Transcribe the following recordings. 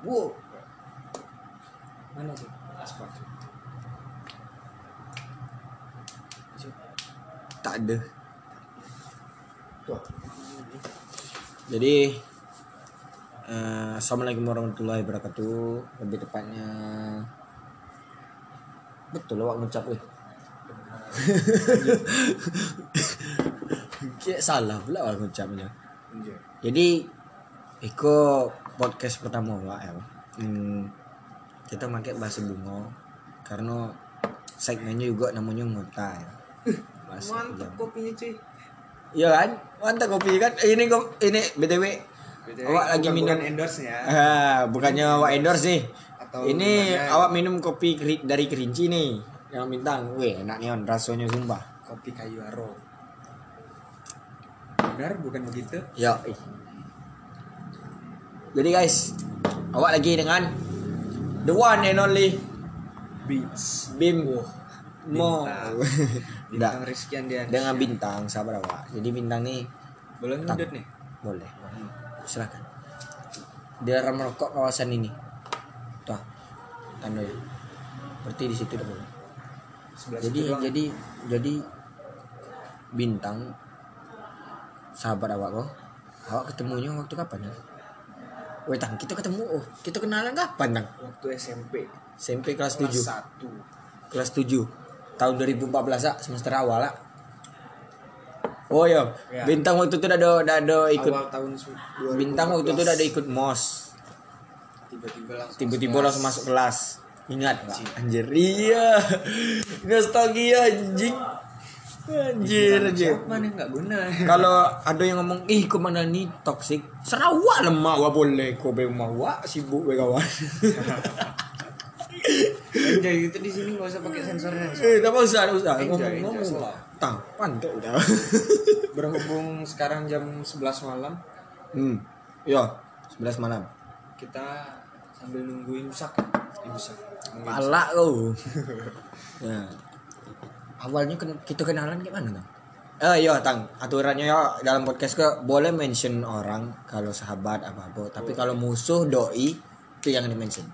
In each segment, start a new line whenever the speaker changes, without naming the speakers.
Wow. Mana sih? Aspal.
Tak ada.
Tuh.
Jadi eh, Assalamualaikum warahmatullahi wabarakatuh. Lebih tepatnya betul awak ngucap weh. Kayak salah pula awak ngucapnya. Jadi Iko podcast pertama ya. Hmm, kita pakai bahasa bungo karena segmennya juga namanya ngota ya. Bahasa
Mantap
jam.
kopinya cuy.
Iya kan? Mantap kopi kan? Ini kok ini BTW Awak lagi minum-
endorse ya.
Ah, bukannya awak endorse nih.
Atau
ini
gimana?
awak minum kopi dari kerinci nih. Yang bintang. Weh, enak nih on rasanya sumpah.
kopi kayu aro. Benar bukan begitu?
Ya. Jadi guys, awak lagi dengan the one and only
Beats.
Bim Mo.
Bintang. Rizky Andian.
dengan bintang sabar awak. Jadi bintang nih
Boleh ngudut nih.
boleh. Silakan. Dilarang merokok kawasan ini. Tuh. Tandanya. Berarti di situ udah boleh.
Sebelah
jadi
doang.
jadi jadi bintang sahabat awak kok awak ketemunya waktu kapan ya Weh tang kita ketemu. Oh kita kenalan kapan tang?
Waktu SMP
SMP kelas 7
kelas 1.
kelas 7 tahun 2014 ah semester awal ah. Oh iya.
Ya.
bintang waktu itu udah ada ada ikut
Awal tahun su- 2014.
bintang waktu itu udah ada ikut mos
tiba-tiba langsung
tiba-tiba langsung masuk kelas. Ingat nggak anjir. Iya. Nostalgia anjing anjir anjir.
Siapa nih? Nggak guna?
kalau ada yang ngomong ih ke mana nih? Toxic. Sarawak lemah wah boleh. Kau be rumah wah sibuk be kawan.
Anjay itu di sini nggak usah pakai sensor sensor.
eh tak usah tak usah.
Enjoy,
ngomong ngomong.
Slow.
tang pantai udah
Berhubung sekarang jam 11 malam,
hmm. Ya 11 malam.
Kita sambil nungguin imsak. Imsak.
Palak kau. Ya awalnya ken- kita kenalan gimana tang Eh iya tang aturannya ya dalam podcast ke boleh mention orang kalau sahabat apa apa tapi kalau musuh doi itu yang di mention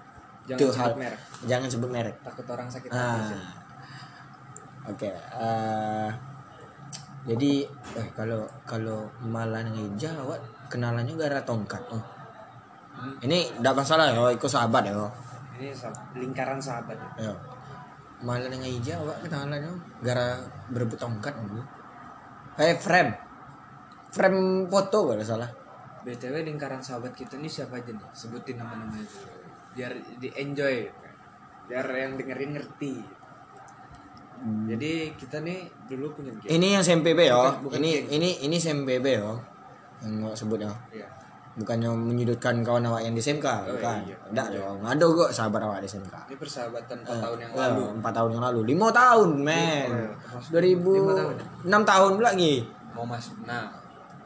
Jangan
Itu
sebut
hal-
merek.
jangan sebut merek
Takut orang sakit hati.
Ah.
sih.
Oke, eh, jadi eh kalau kalau malah ngeja awak kenalannya gara tongkat oh.
Hmm.
Ini tidak masalah ya, ikut sahabat ya.
Ini lingkaran sahabat. ya.
Ya. Malah ngeja awak kenalannya gara berebut tongkat dulu. Eh frame. Frame foto kalau salah.
BTW lingkaran sahabat kita ini siapa aja nih? Sebutin nama-namanya. Biar di enjoy. Biar yang dengerin ngerti. Jadi kita nih dulu punya game.
Ini yang SMPB ya.
Bukan- bukan
Ini ini ini SMPB ya. Yang awak sebut ya.
Iya.
Bukannya menyudutkan kawan awak yang di SMK,
Oh,
bukan.
iya.
Enggak dong. Ada kok sahabat awak di SMK.
Ini persahabatan 4
Eh,
tahun yang
ya,
lalu.
empat tahun yang lalu lima tahun men
Oh, iya. Termasuk
2000
lima tahun ya?
enam tahun pula lagi
Mau masuk. Nah,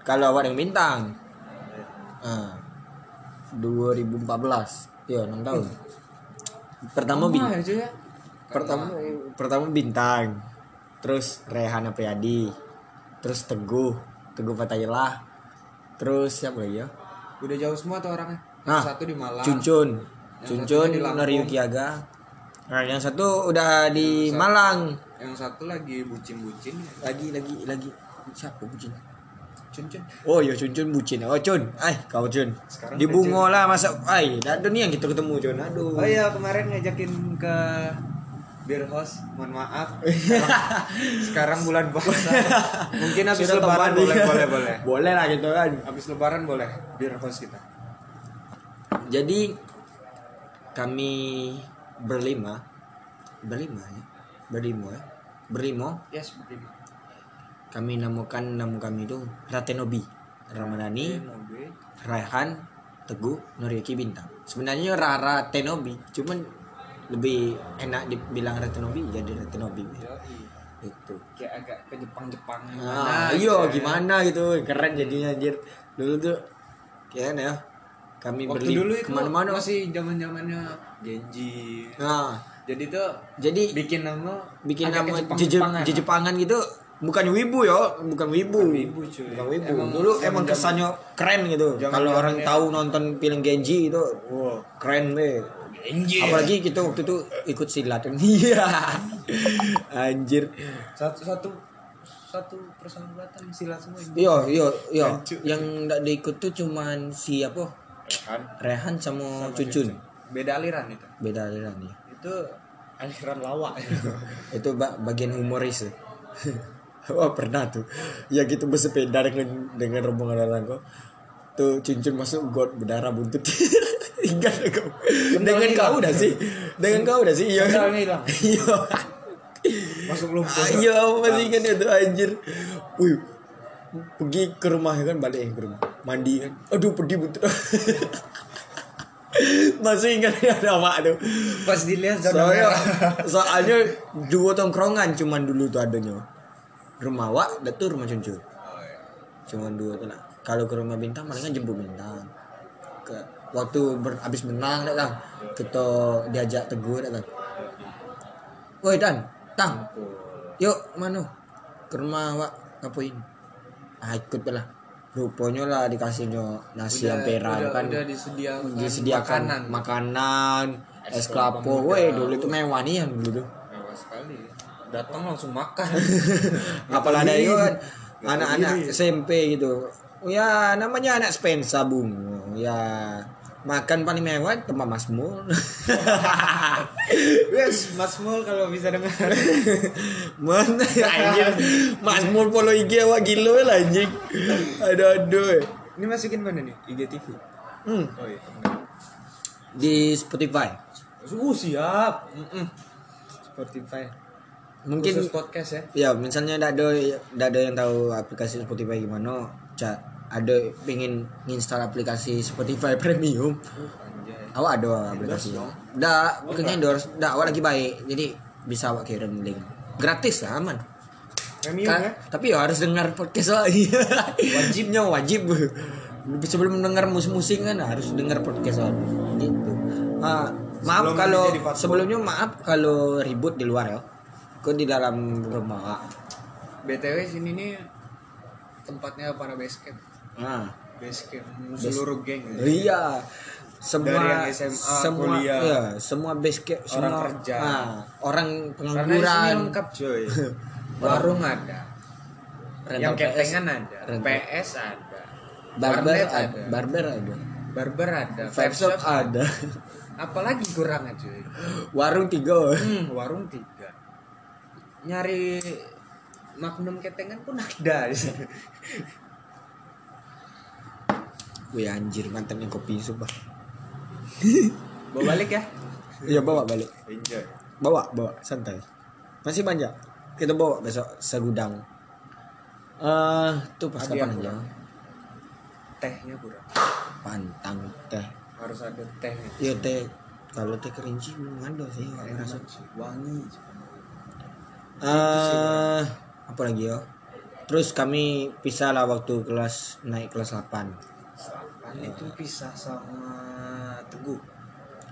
kalau awak yang bintang ah 2014 iya enam tahun pertama
Lama
bintang
ya.
pertama pertama bintang terus Rehana Priadi terus Teguh Teguh Fataylah terus siapa lagi ya
Udah jauh semua tuh orangnya.
Nah,
satu di Malang.
Cuncun
Yang
Cuncun. Noriukiaga nah yang satu udah di
Yang satu-
Malang.
Yang satu lagi bucin-bucin.
lagi lagi lagi. Siapa bucin?
Cun-cun.
oh ya cun cun bucin. Oh cun ay kau cun
Sekarang
di bungo lah masa ay ada nih yang kita ketemu cun aduh.
Oh iya kemarin ngajakin ke beer house, mohon maaf. Sekarang, bulan puasa. Mungkin habis
Sudah
lebaran boleh, boleh, boleh.
boleh lah gitu kan
Habis lebaran boleh beer house kita.
jadi kami berlima berlima ya berlima ya berlima
Yes, berlima.
kami namakan nama kami itu Ratenobi Ramadhani. Raihan Teguh Noriyuki Bintang sebenarnya Rara Tenobi cuman lebih enak dibilang Ratenobi jadi Ratenobi
Yoi.
itu
Kayak agak ke Jepang-Jepang.
Ah,
gitu
iya
ya.
gimana gitu. Keren jadinya anjir dulu tuh kayaknya ya. Kami
Waktu
beli
dulu itu
ke mana-mana.
masih zaman-zamannya Genji.
nah
Jadi tuh
jadi
bikin nama
bikin nama
ke
Jepang. Jepangan gitu. Bukan wibu ya bukan wibu.
Wibu, cuy.
bukan wibu.
Emang
dulu
zaman-
emang kesannya keren gitu.
Zaman-
kalau orang
zamannya-
tahu nonton film Genji itu
Wow.
keren be
Anjir.
apalagi kita waktu itu ikut silat. Iya. Anjir.
Satu satu satu persahabatan silat semua ini.
iya iya iya. Yang nggak diikut tuh cuman si apa?
Kan
Rehan sama, Cuncun
beda aliran itu.
beda aliran ya
Itu aliran lawak.
itu ba- bagian humoris. Ya. Wah pernah tuh. Ya gitu bersepeda dengan dengan rombongan orang kok. Tuh cincin masuk got berdarah buntut Ingat kau Dengan kau udah sih. Dengan kau udah sih Iya. Iya.
Masuk lumpur.
Ayo masih ingat itu anjir. Wih Pergi ke rumah kan balik ke rumah. Mandi kan. Aduh pedih buntut Masih ingat ya nama tuh
Pas dilihat
soalnya soalnya dua tongkrongan cuman dulu tuh adanya rumah wak dan tuh rumah cuncun cuman dua tuh lah kalau ke rumah bintang palingan jemput bintang. Ke waktu ber, abis menang dah kan kita diajak teguh dah kan woi dan tang yuk mana ke rumah wak ngapain ah ikut lah rupanya lah dikasihnya nasi ampera
udah,
kan
udah disediakan,
disediakan
makanan.
makanan, es kelapa. Woi, dulu itu mewah nih yang dulu.
Mewah sekali. Datang langsung makan.
Apalagi ada itu kan anak-anak. SMP gitu. Ya namanya anak Spensa bung. Ya makan paling mewah tempat Mas Mul.
Yes, Mas Mul kalau bisa dengar.
Mana anjir. Mas Mul follow IG awak gila lah anjing. Aduh aduh.
Ini masukin mana nih? IGTV.
Hmm,
Oh iya.
di Spotify.
Uh, siap. Mm-mm. Spotify.
Mungkin
Khusus podcast ya.
ya misalnya ada ada yang tahu aplikasi Spotify gimana cak ada pengen install aplikasi Spotify premium.
Anjay.
awak ada aplikasi? dah bukan endorse. Dah awak lagi baik. Jadi bisa awak kirim link. Gratis lah aman.
Premium
Ka-
ya.
tapi ya harus dengar podcast lagi wajibnya wajib. Sebelum mendengar musik-musik kan harus dengar podcast lah gitu. Ah, maaf
Sebelum
kalau sebelumnya maaf kalau ribut di luar ya. Kok di dalam rumah
BTW sini nih tempatnya para base
nah
Base camp seluruh geng.
iya semua
Dari yang SMA,
semua
kuliah.
ya, semua base camp
Orang
semua
kerja.
ah, orang
Karena di sini
pengangguran
lengkap coy. Warung ada.
rental
yang ketengan ada.
rental.
PS ada.
barber
warnet
ada barber ada
Barber ada.
vape shop ada
Apalagi kurangnya cuy.
warung tiga
Hmm, warung tiga. Nyari Magnum ketengan pun ada.
Wih anjir mantan yang kopi sumpah
Bawa balik ya.
Iya bawa balik
Enjoy.
Bawa bawa santai Masih banyak Kita bawa besok segudang Eh tuh pas kapan aja.
Tehnya kurang.
Pantang teh
Harus ada tehnya.
Iya teh Kalau teh kerinci ada sih nggak ngerasa
Wangi.
Eh apa lagi ya Terus kami pisah lah waktu kelas naik kelas 8
Selapan itu pisah sama Teguh.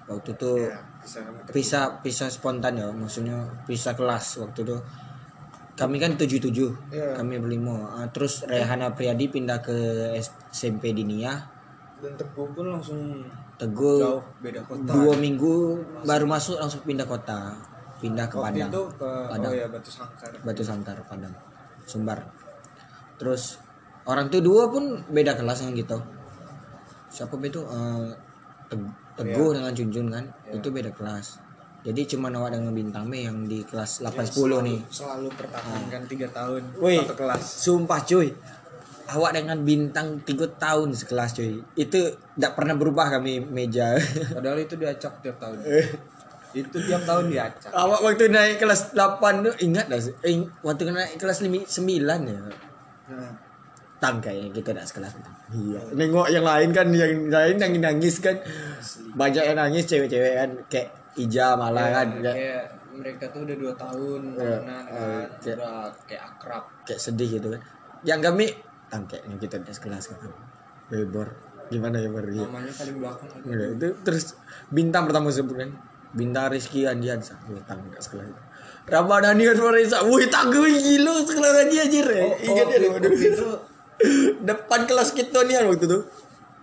Waktu itu
Ya, pisah
pisah pisah spontan ya maksudnya pisah kelas waktu itu kami kan tujuh tujuh
Iya.
kami berlima Ah, terus Rehana Priadi pindah ke SMP Dinia
Dan Teguh pun langsung
Teguh
jauh beda kota.
dua minggu baru masuk langsung pindah kota pindah ke
Waktu
Padang
itu ke
Padang.
oh ya Batu Sangkar.
Batu Sangkar Padang Sumbar terus orang tuh dua pun beda kelas yang gitu siapa itu Teg- Teguh dengan Junjun kan? Itu beda kelas. Jadi cuma awak dengan bintang B yang di kelas 810 nih.
Selalu pertahankan tiga tahun
Woi.
satu kelas.
Sumpah cuy. Awak dengan bintang 3 tahun sekelas cuy. Itu tidak pernah berubah kami meja.
Padahal itu diacak tiap tahun. itu tiap tahun diacak.
Awak waktu naik kelas 8 tuh Ingat gak sih? Eh, Waktu naik kelas 9 ya?
Nah,
Tang kayaknya kita tidak sekelas itu Iya Nengok yang lain kan Yang lain nangis-nangis kan Banyak yang nangis cewek-cewek kan Kayak Ija malah kan
kayak, mereka tuh udah dua tahun
Iya, eh,
kan,
kayak-
udah kayak akrab.
kayak sedih gitu kan Yang kami Tang kayaknya kita tidak sekelas kan Bebor Gimana ya Bor Iya.
Namanya paling belakang.
Udah, itu terus bintang pertama sebut kan bintang Rizky Andian bintang nggak sekelas itu Ramadhani dan Marisa. Wih, tangguh gila sekolah lagi anjir.
Oh,
Ingat ya
oh,
waduh.
itu
Depan kelas kita nih waktu itu.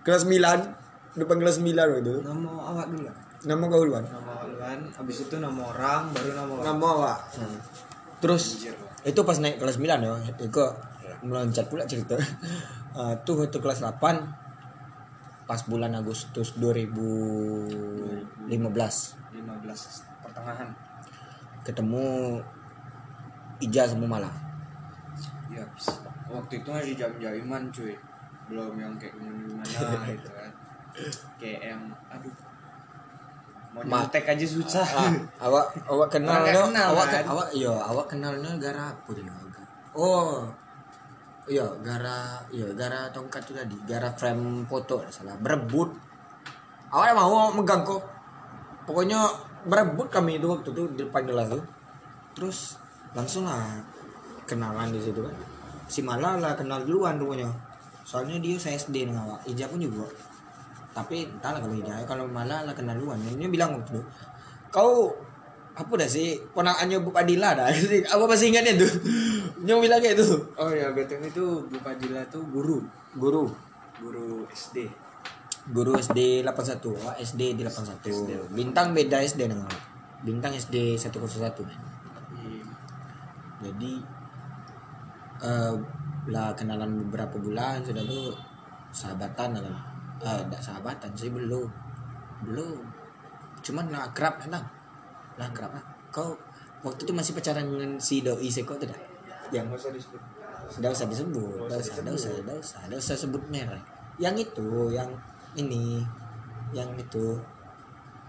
Kelas 9. Depan kelas 9 waktu itu.
nama awak dulu.
Nama kau duluan.
Nama duluan, habis itu nama orang, baru nama orang.
Nama awak. Terus itu pas naik kelas 9 ya. Itu meloncat pula cerita. Tuh itu kelas 8 pas bulan Agustus 2015
15 pertengahan.
ketemu Ija sama Mala.
Ya, waktu itu masih jam-jaman cuy. Belum yang kayak gimana gitu kan. Kayak yang aduh. Mau
Ma-
nyontek aja susah.
Ah, awak awak kenal no?
kenal,
awak
kan?
awak iya awak kenalnya gara apa dia oh iya gara iya gara tongkat itu tadi gara frame foto salah berebut awak mau megang kok pokoknya berebut kami itu waktu itu di depan kelas tuh terus langsung lah kenalan di situ kan si Mala lah kenal duluan rupanya. Soalnya dia saya SD dengan awak Ija pun juga. Tapi entahlah kalau Ija. Kalau Mala lah kenal duluan. Ini bilang waktu itu kau apa dah sih? Ponakannya Bu Padilla dah. Apa masih ingatnya tuh yang bilang kayak itu
Oh ya, BTW itu Bu Padilla tuh guru,
guru.
Guru SD.
guru SD 81 oh, SD di 81 bintang beda SD dengan bintang SD 101
Iya.
jadi eh lah kenalan beberapa bulan sudah tuh sahabatan lah eh enggak sahabatan sih belum. Belum. Cuman lah akrab kan lah akrab lah kau waktu itu masih pacaran dengan si doi seko tidak yang
Nggak usah disebut.
tidak usah disebut tidak usah tidak usah tidak usah tidak usah sebut merek. Yang itu yang ini yang itu.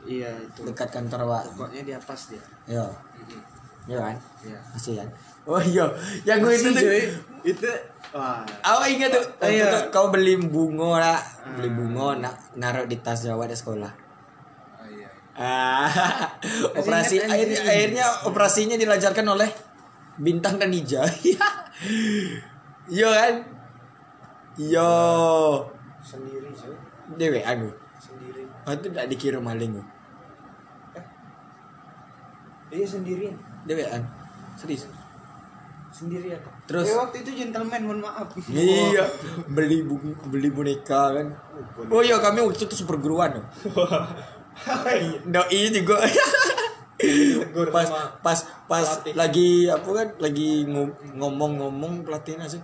Iya itu.
dekat kantor wa
Pokoknya di atas dia.
yo
Mhm.
yo kan?
Iya.
masih kan oh iya yang gue itu tuh
cuy. Itu wah.
Awak ingat tuh waktu
Iya.
itu kau beli bunga lah, beli bunga nak naruh di tas Jawa di sekolah.
Oh iya.
Ah, operasi
ingat,
akhirnya, operasinya dilancarkan oleh Bintang dan Nija. Yo kan? Yo,
Sendiri cuy.
dewe aku.
Sendiri.
Oh, itu tidak dikirim maling gua.
Iya sendirian.
Dewe kan? Serius.
Sendirian.
Terus-
Eh, waktu itu gentleman, mohon maaf.
Iya, beli bu- beli boneka kan. Oh iya kami waktu itu super guruan. Doi juga.
Tegur
pas pas pas
pelatih.
lagi apa kan lagi ngom- ngomong-ngomong pelatihnya sih.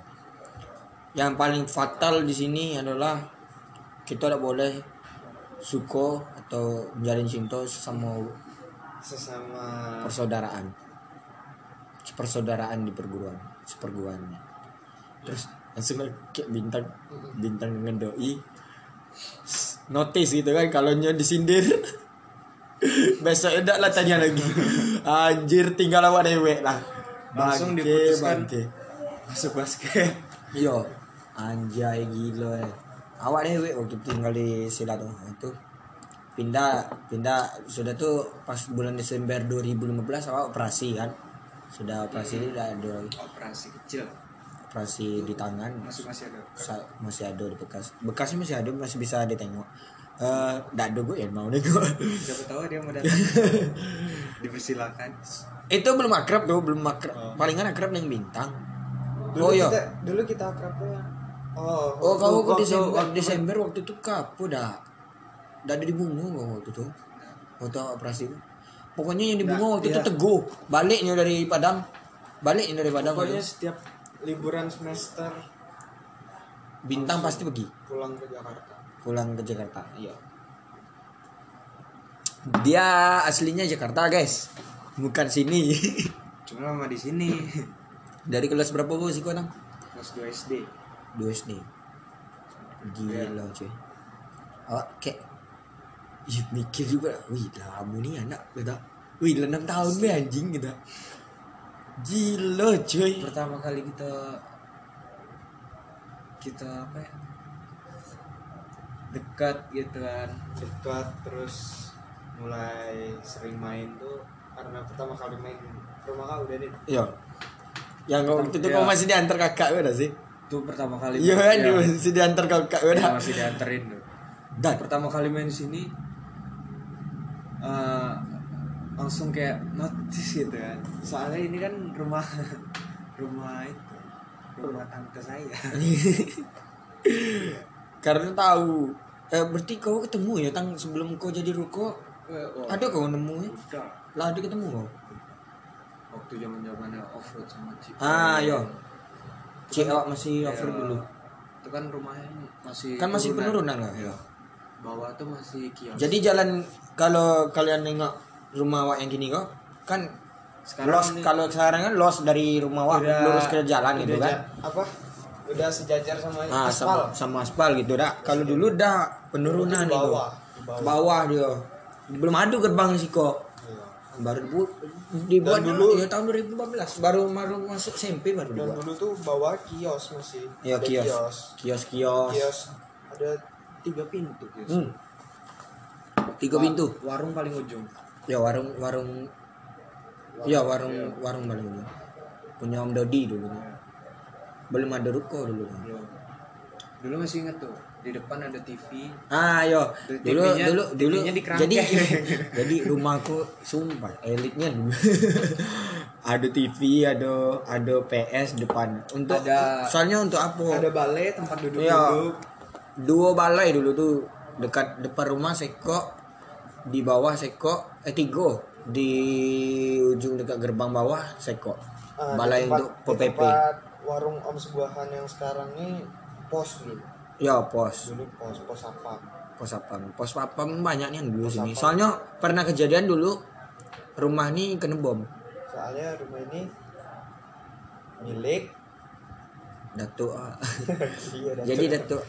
Yang paling fatal di sini adalah kita tidak boleh suko atau menjalin cinta sama
sesama
persaudaraan. Persaudaraan di perguruan, seperguruan. Terus langsung kayak bintang bintang dengan doi notice gitu kan kalau nya disindir besok udah lah tanya lagi anjir tinggal awak dewek lah
Langsung
Bangke,
diputuskan.
bangke.
masuk basket.
Yo, anjay gila ya. Awak dewek waktu tinggal di Sila tuh itu pindah pindah sudah tuh pas bulan Desember 2015 awak operasi kan sudah operasi udah ada
Operasi kecil.
operasi di tangan.
Masih masih ada.
Sa- masih ada di bekas. Bekasnya masih ada masih bisa ditengok. Eh uh, ada gue ya mau deh gue
Siapa tahu dia mau datang. Dipersilakan.
itu belum akrab tuh belum akrab. Palingan akrab yang bintang.
Dulu
oh iya.
kita, dulu kita akrabnya. Oh,
oh kamu ke
waktu-
Desember
waktu-
Desember waktu itu kapu dah udah ada di bunga kok waktu itu. Waktu operasi itu pokoknya yang di bunga
Nah,
waktu itu
iya.
teguh baliknya dari Padang baliknya dari Padang
Pokoknya
itu.
setiap liburan semester
bintang pasti pergi
pulang ke Jakarta.
pulang ke Jakarta iya dia aslinya Jakarta guys bukan sini
Cuma lama di sini.
dari kelas berapa bu sih kau nang
Kelas 2 SD.
dua SD gila cuy awak kayak Ih, mikir juga wih lama nih anak kita wih lah enam tahun be anjing kita gila cuy
Pertama kali kita kita apa ya? Dekat gitu kan. Dekat terus mulai sering main tuh karena pertama kali main rumah kau udah deh.
iya yang waktu itu
Iya.
kau masih diantar kakak udah sih
Itu pertama kali.
iya kan
iya.
dia masih diantar kakak
Iya,
udah
masih dianterin tuh.
dan
pertama kali main di sini eh
langsung kayak notice gitu kan. Soalnya ini kan rumah rumah itu rumah tante saya.
Karena tahu. Eh berarti kau ketemu ya tang? Sebelum kau jadi ruko ada kau nemu ya? Lah ada ketemu kau?
Waktu zaman zamannya off road sama Cip
ah yo cek awak masih
Iya.
over dulu.
Itu kan rumahnya masih
kan masih penurunan lah
Iya. Bawah tuh masih kios.
Jadi jalan kalau kalian nengok rumah awak yang gini kok kan
Sekarang
los. kalau sekarang kan los dari rumah awak lurus ke jalan gitu kan.
apa? Udah sejajar sama
ah
aspal.
sama, sama aspal gitu dah. Kalau dulu dah penurunan itu.
bawah, bawah.
bawah. dia. Belum ada gerbang sih kok.
Iya.
baru dibuat dibuat
Dan
dulu
dulu-
ya tahun 2014 baru baru masuk SMP baru
Dan
dibuat.
dulu tuh bawa kios masih.
ya
Ada
kios.
kios.
kios kios,
Kios. Ada
tiga pintu kios
Hmm. tiga pintu?
warung paling ujung.
Ya warung warung. Ya warung warung paling ujung. Punya Om Dodi dulu belum ada ruko dulu
belum. Dulu masih inget tuh di depan ada TV
ah yo. Dulu dulu dulu. jadi jadi rumahku sumpah elitnya dulu. Ada TV ada ada PS depan. Untuk
Ada-
soalnya untuk apa?
ada balai tempat duduk
Dua balai dulu tuh dekat depan rumah seko di bawah seko eh tiga di ujung dekat gerbang bawah seko
Ah, di
balai
tempat-
untuk PPP
warung Om Sebuahan yang sekarang nih pos dulu.
ya pos.
Dulu pos pos apa?
pos apa pos apa banyaknya dulu sini. soalnya pernah kejadian dulu rumah ini kena bom.
Soalnya rumah ini milik
datuk ah.
iya dan
jadi datuk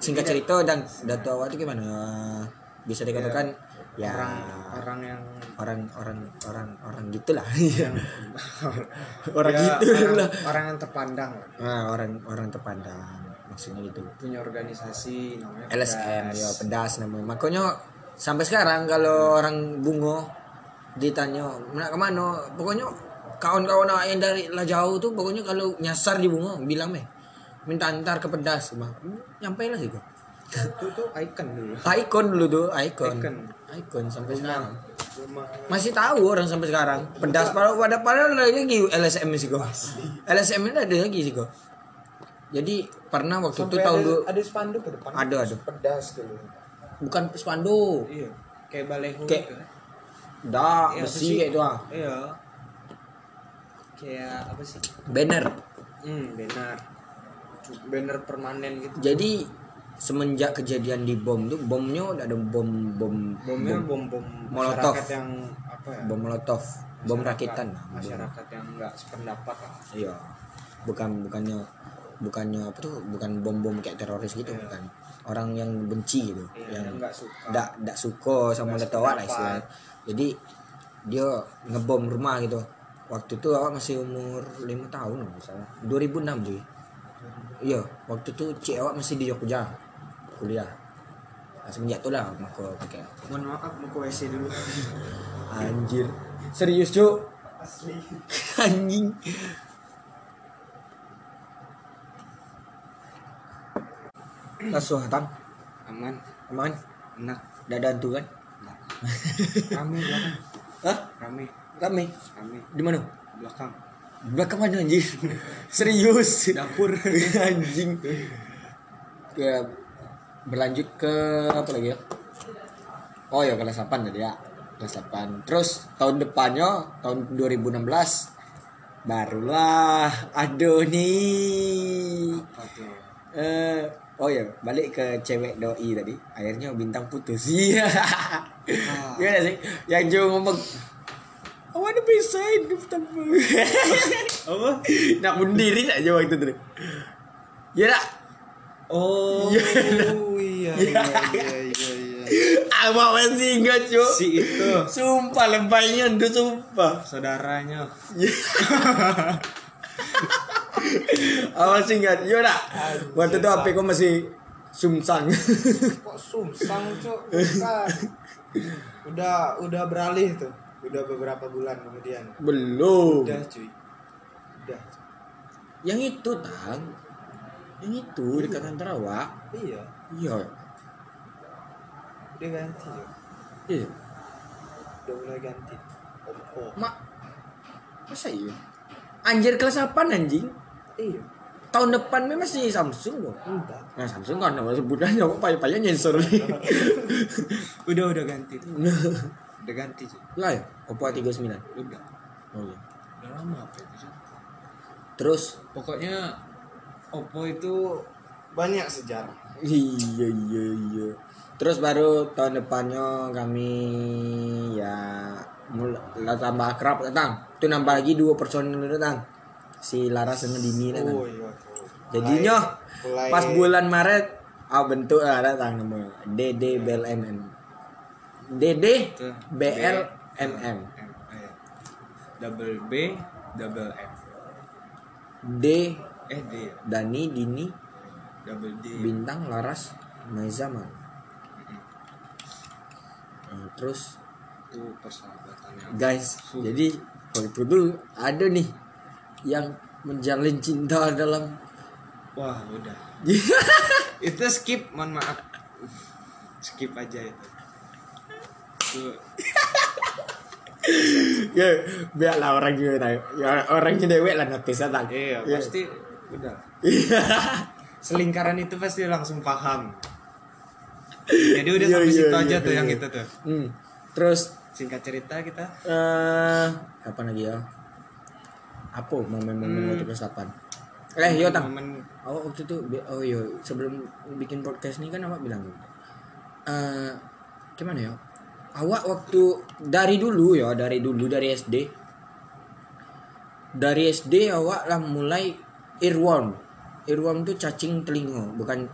singkat cerita dan datuk awak itu gimana? Bisa dikatakan ya
orang orang yang
orang orang orang orang gitulah.
Yang
orang
ya,
gitu
orang,
lah.
orang yang terpandang
nah, orang orang terpandang maksudnya gitu.
Punya organisasi namanya
LSM
Pedas.
ya pedas namanya. Makanya sampai sekarang kalau orang bungo ditanya nak ke mana pokoknya kawan-kawan yang dari lah jauh tuh pokoknya kalau nyasar di bungo bilang meh minta antar ke pedas mah nyampe lah gitu
itu tuh icon dulu.
Ikon dulu tuh ikon
Icon.
ikon sampai sekarang.
Rumah.
Masih tahu orang sampai sekarang. Pedas padahal pada padahal ada lagi LSM sih kok. LSM ini ada lagi sih kok. Jadi pernah waktu itu
Sampai
tahun
ada,
dulu
ada spanduk ke depan.
Ada, ada.
Pedas dulu.
bukan spanduk.
Iya. Kayak baleho
Kayak-
gitu kan.
dah
Iya,
besi kayak itu ah.
Iya. Kayak apa sih?
Banner.
Hmm benar banner permanen gitu.
Jadi semenjak kejadian di bom tuh bomnya udah ada bom bom
bomnya
bom,
bom bom
Molotov.
yang apa ya?
Bom molotov bom rakitan.
masyarakat yang enggak sependapat lah.
Iya. Bukan bukannya bukannya apa tuh bukan bom bom kayak teroris gitu
Iya.
bukan. Orang yang benci gitu
Iya,
yang
enggak suka.
ndak ndak suka sama
Nggak
letawan lah istilahnya. jadi dia ngebom rumah gitu. Waktu itu awak masih umur lima tahun salah. 2006 cuy iya waktu itu cik awak masih di Jogja kuliah. Nah, semenjak itu lah aku pakai
mohon maaf mau ke WC dulu.
Anjir. Serius cuk?
Asli.
anjing. Langsung tang
aman.
Aman?
Enak.
Dadan tuh kan?
Rame belakang.
Hah?
rame.
Rame.
rame.
Di mana?
belakang
Belakang mana anjing? Serius.
dapur
anjing. Ke berlanjut ke apa lagi ya? Oh ya kelas 8 tadi ya. Kelas 8. Terus tahun depannya tahun 2016 barulah aduh nih.
apa tuh
Eh oh ya balik ke cewek doi tadi akhirnya bintang putus iya Gimana sih yang Jo ngomong I wanna be side the
apa.
Nak bunuh diri tak Jo waktu itu ya tak?
Oh iya iya iya iya iya
Abang masih ingat Jo
si itu.
Sumpah lebaynya tuh sumpah.
Saudaranya.
Abang masih ingat? Yo tak? Waktu itu HP kau masih sumsang.
Kok sumsang? Bukan. Udah udah beralih tuh. Udah beberapa bulan kemudian.
Belum.
Udah cuy.
Udah.
Yang itu tang Yang itu dekat antara awak
Iya,
Iya.
Udah ganti, Cuk.
Iya.
Udah mulai ganti. Oppo
mak masa iya? Anjir kelas 8 anjing?
Iya.
Tahun depan memang masih Samsung loh
enggak.
Nah Samsung kan nama sebutan apa payah-payah nyensor.
Udah udah ganti udah ganti sih.
Lah ya? Oppo A39
udah.
Oh iya
udah lama apa itu sih?
Terus?
Pokoknya Oppo itu
banyak sejarah.
Iya iya iya. Terus baru tahun depannya kami ya mulai tambah akrab datang itu nambah lagi dua personil datang si Laras dengan Dini datang
oh iya tuh.
jadinya
mulai
pas bulan Maret ah bentuk lah datang namanya DD BLMM DD
Itu.
BLMM
M, eh, double B double M
D
eh D?
Dani Dini
double D.
Bintang Laras Maizaman Nah, terus?
Itu persahabatan yang
guys jadi waktu itu ada nih yang menjalin cinta dalam
wah udah. Itu skip mohon maaf. Skip aja itu
ya biarlah orang juga tahu. Ya, orangnya dewek lah notice tak?
Iya pasti udah. Selingkaran itu pasti langsung paham. Jadi udah
Iya,
sampai
iya,
situ
iya,
aja tuh
iya.
yang itu tuh.
Hmm. terus?
Singkat cerita kita.
Eh apa lagi ya? Apa momen-momen waktu kelas 8 eh yo tang
momen
awak waktu itu oh yo sebelum bikin podcast ini kan awak bilang eh gimana ya awak waktu dari dulu ya dari dulu dari SD dari SD awak lah mulai earworm earworm itu cacing telinga bukan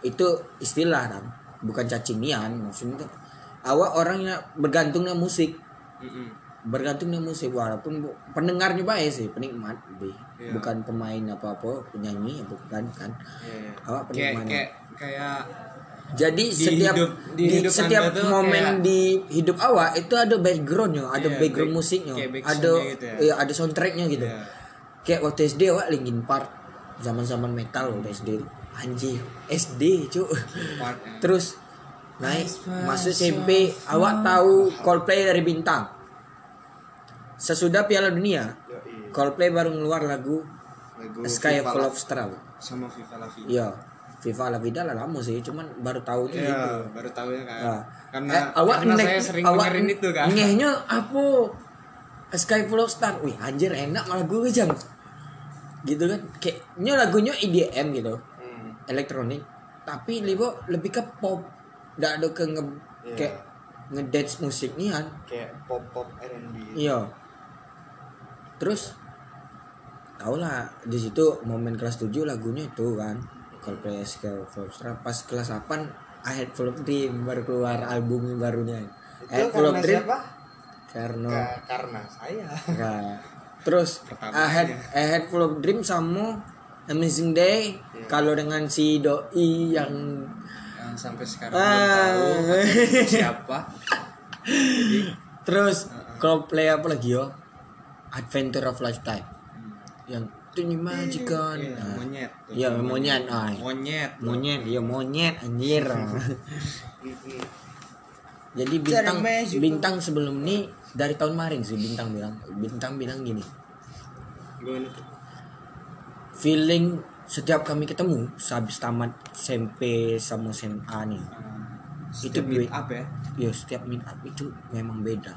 itu istilah kan bukan cacing nian maksudnya tuh awak orang yang bergantung dengan musik
Mm-mm.
bergantung dengan musik walaupun pendengarnya baik sih penikmat be.
Iya.
bukan pemain apa apa penyanyi bukan kan
Iya, iya.
Awak
kayak
penikmat.
kayak kayak
jadi
Di
setiap
hidup- di
di,
hidup
setiap momen
kayak-
di hidup awak itu ada backgroundnya ada
Iya,
background
back-
musiknya
back
ada
gitu ya.
iya, ada soundtracknya gitu.
Iya.
kayak waktu SD awak Linkin Park zaman zaman metal waktu SD itu. Anjir SD cu
partnya
terus naik masuk SMP awak tahu Coldplay dari bintang? Sesudah Piala Dunia. Coldplay baru ngeluar lagu
lagu
Sky of Stars
sama Viva La Vida.
Iya Viva La Vida lah lama sih. Cuman baru tahu gitu
Iya, baru tahu ya kan.
Nah.
Karena
Eh, awak
karena
nek-
saya sering
awak
dengerin itu kan.
ngehnya apa? Sky Full of Stars wih anjir enak malah gue jang. Gitu kan. Kayaknya lagunya EDM gitu.
Hmm.
elektronik tapi libo lebih ke pop. Nggak ada ke nge
Iya.
kayak ngedance musik nih kan.
Kayak pop pop R&B
iya. Terus tau lah di situ momen kelas 7 lagunya itu kan Sky Full of Stars pas kelas 8 I Had Full of Dream baru keluar album barunya.
Itu
I Had Full of Dream.
siapa?
Karena
Ka- karena saya.
Nah, terus
Pertama
I had, I had full of dream sama Amazing Day.
Iya.
kalau dengan si doi yang
yang sampai sekarang
Ah.
belum tahu siapa. Jadi
terus Coldplay apa lagi yo? Adventure of Lifetime. Yang itu nih majikan
iya,
Nah,
monyet.
iya monyet ah
Monyet.
monyet iya monyet anjir
Mm-mm.
jadi bintang bintang sebelum ini dari tahun kemarin sih bintang bilang bintang bilang gini feeling setiap kami ketemu sehabis tamat SMP sama SMA nih Itu
setiap meet
gue-
up ya.
ya setiap meet up itu memang beda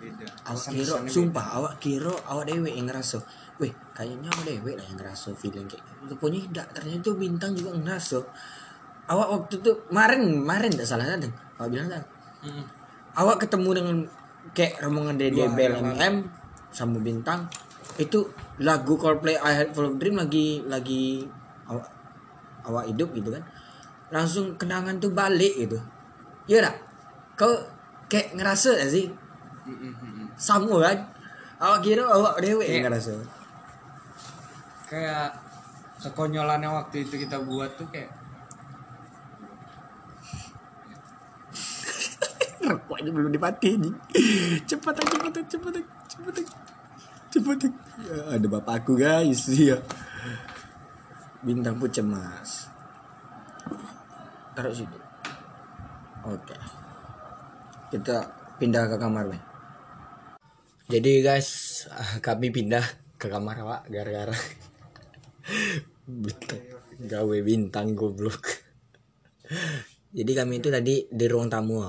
Beda.
awak kira
beda.
sumpah awak kira awak dewe yang ngerasa weh kayaknya awak dewe lah yang ngerasa feeling kayak gitu. Rupanya tidak ternyata itu bintang juga ngerasa awak waktu itu kemarin kemarin tidak salah kan awak bilang kan
Mm-mm.
awak ketemu dengan kayak rombongan
hari
BLMM sama bintang itu lagu Coldplay I Had Full of Dream lagi lagi awak awak hidup gitu kan. Langsung kenangan tuh balik gitu. Iya tak kau kayak ngerasa gak sih?
Mm-mm, mm-mm.
sama kan? Awak kira awak dewe yang ngerasa
Kayak kekonyolannya waktu itu kita buat tuh kayak
rokoknya belum dimati nih cepat aja cepat aja cepat aja cepat aja cepat aja. Ya, ada bapakku guys. Ya bintang pun cemas. Taruh situ. Oke. Kita pindah ke kamar men. Jadi guys kami pindah ke kamar pak gara-gara bintang gawe bintang goblok. Jadi kami itu tadi di ruang tamu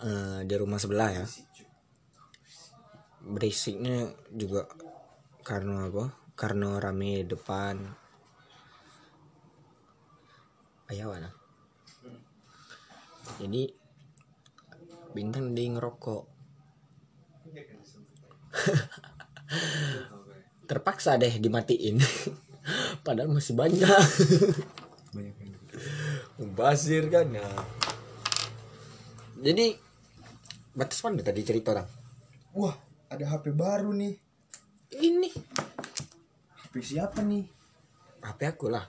Eh, di rumah sebelah ya. Berisiknya juga karena apa? Karena rame depan. Ayah mana jadi bintang di ngerokok. Terpaksa deh dimatiin padahal masih banyak.
Banyak yang
Mubazir kan? Ya. Jadi batas mana tadi cerita orang
wah ada HP baru nih.
Ini.
HP siapa nih?
HP aku lah.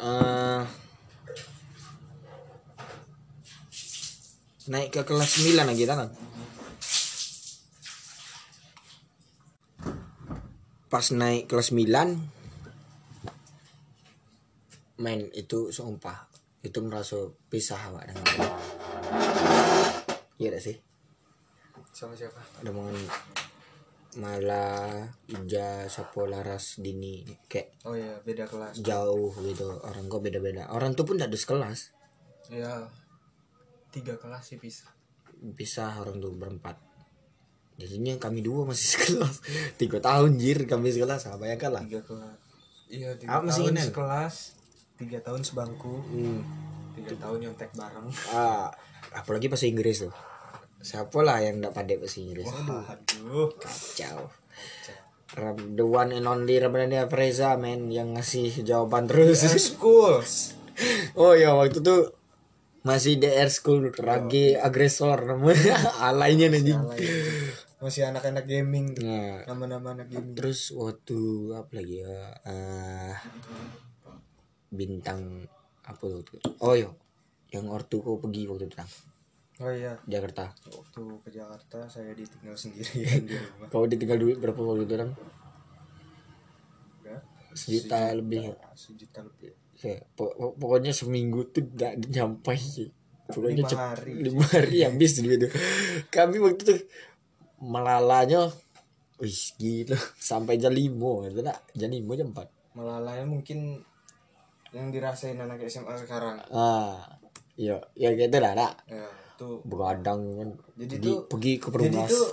Eh naik ke kelas 9 lagi tangan pas naik kelas 9 main itu sumpah itu merasa pisah awak dengan iya gak sih?
Sama siapa?
Ada mau malah Ija Sapo Laras Dini kayak
oh iya beda kelas.
jauh gitu. Orang kok beda-beda. Orang tuh pun tidak sekelas.
Ya tiga kelas sih bisa
pisah orang tuh berempat jadinya kami dua masih sekelas. Tiga tahun jir kami sekelas. Apa ya lah.
Tiga kelas. Iya
Ah,
tiga
masih
tahun sekelas tiga tahun sebangku
hmm.
tiga tahun nyontek bareng.
Ah, apalagi bahasa Inggris tuh. Siapa lah yang tidak pandai bahasa Inggris?
Wah aduh
kacau. Ram- the one and only Ramadhani Freza men yang ngasih jawaban terus.
Schools
oh ya waktu itu masih DR school ragi agresor namanya alainya anjing
masih anak-anak gaming
nah
nama-nama anak gaming.
Terus waktu apa lagi ya? Eh, bintang apa tuh? Oh yo yang ortuku pergi waktu itu
oh iya.
Jakarta.
Waktu ke Jakarta saya ditinggal sendirian di rumah.
Kau ditinggal duit berapa waktu itu
ya
sejuta lebih.
Sejuta lebih
Ya, po- po- pokoknya seminggu tuh tidak nyampe sih. Pokoknya
Lima hari.
lima hari habis duit itu kami waktu itu melalanya wih gila. Sampai jam lima gitu tak jam lima jam empat.
Melalanya mungkin yang dirasain anak SMA sekarang.
Ah iya ya gitu lah nak.
Ya tuh
begadang kan.
Jadi
pergi,
tuh-
pergi ke
jadi
perumnas
tuh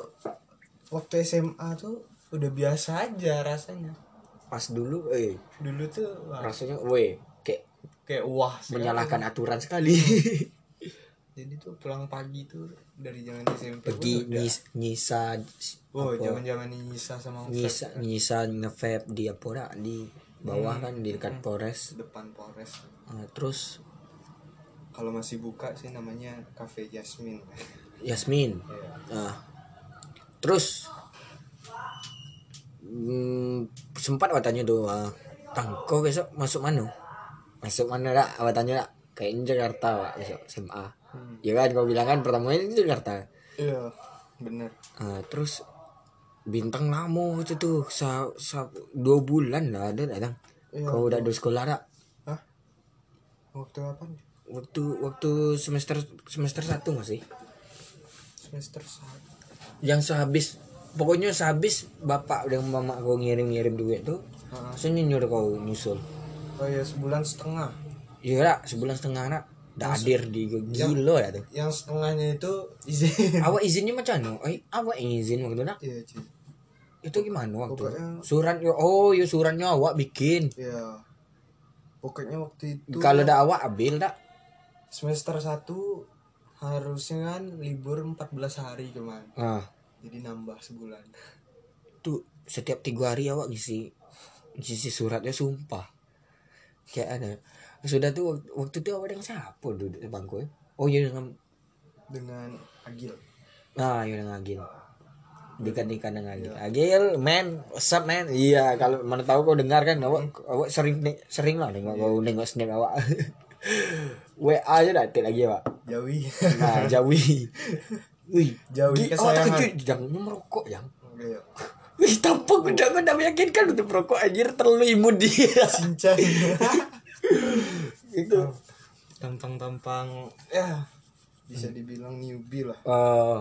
waktu SMA tuh udah biasa aja rasanya.
Pas dulu eh.
Dulu tuh wah,
rasanya weh kayak
wah
menyalahkan aturan sekali.
Jadi tuh pulang pagi tuh dari zaman SMP
pergi nyis, nyisa
oh zaman zaman Nisa sama
nyisa nyisa nge di apa dah, di bawah
Hmm.
kan di dekat Polres
depan Polres
Ah, terus?
Kalau masih buka sih namanya Cafe Jasmine.
Yasmin
Iya.
Ah. terus? Hmm, sempat awak tanya tuh ah, tang kau besok masuk mana masuk mana dak? Awak tanya dak kayaknya Jakarta wak besok SMA
Hmm.
ya kan kau bilang kan pertama ini Jakarta
iya bener.
Ah, terus bintang lama itu tuh sa, sa, dua bulan lah ada datang.
Iya.
kau udah di sekolah
Hah? waktu apa
waktu waktu semester semester satu masih
semester satu.
Yang sehabis pokoknya sehabis bapak dan mama kau ngirim ngirim duit tuh
Heeh.
langsung nyuruh kau nyusul
oh iya sebulan setengah.
Iya lah sebulan setengah nak. Dah hadir di gilo ya tuh.
yang setengahnya itu izin.
Awak izinnya macam mana? Eh, awak yang izin waktu nak?
Iya cuy
itu gimana waktu
Pokoknya-
surat oh ya suratnya awak bikin.
Iya. Pokoknya waktu itu
kalau dah awak ambil dak
semester 1 harusnya kan libur 14 hari kemarin
ah.
Jadi nambah sebulan.
Tuh setiap tiga hari awak ngisi ngisi suratnya sumpah kayak ada. Sudah tuh waktu- waktu itu awak dengan siapa duduk di bangku ya? oh iya dengan
dengan Agil.
Ah iya dengan Agil. Dikan dikan dengan Agil. Agil man what's up man? Iya kalau mana tahu kau dengar kan awak awak sering sering lah nengok kau nengok snap awak. WA aja dah tik lagi awak.
Jawi.
Nah jawi. Wih,
Jawi
awak
kesayangan.
terkejut jangan merokok yang.
Iya.
Wih, tampak udah udah meyakinkan untuk merokok anjir terlalu imun dia.
cincang
itu
tampang-tampang ya bisa dibilang newbie lah.
Eh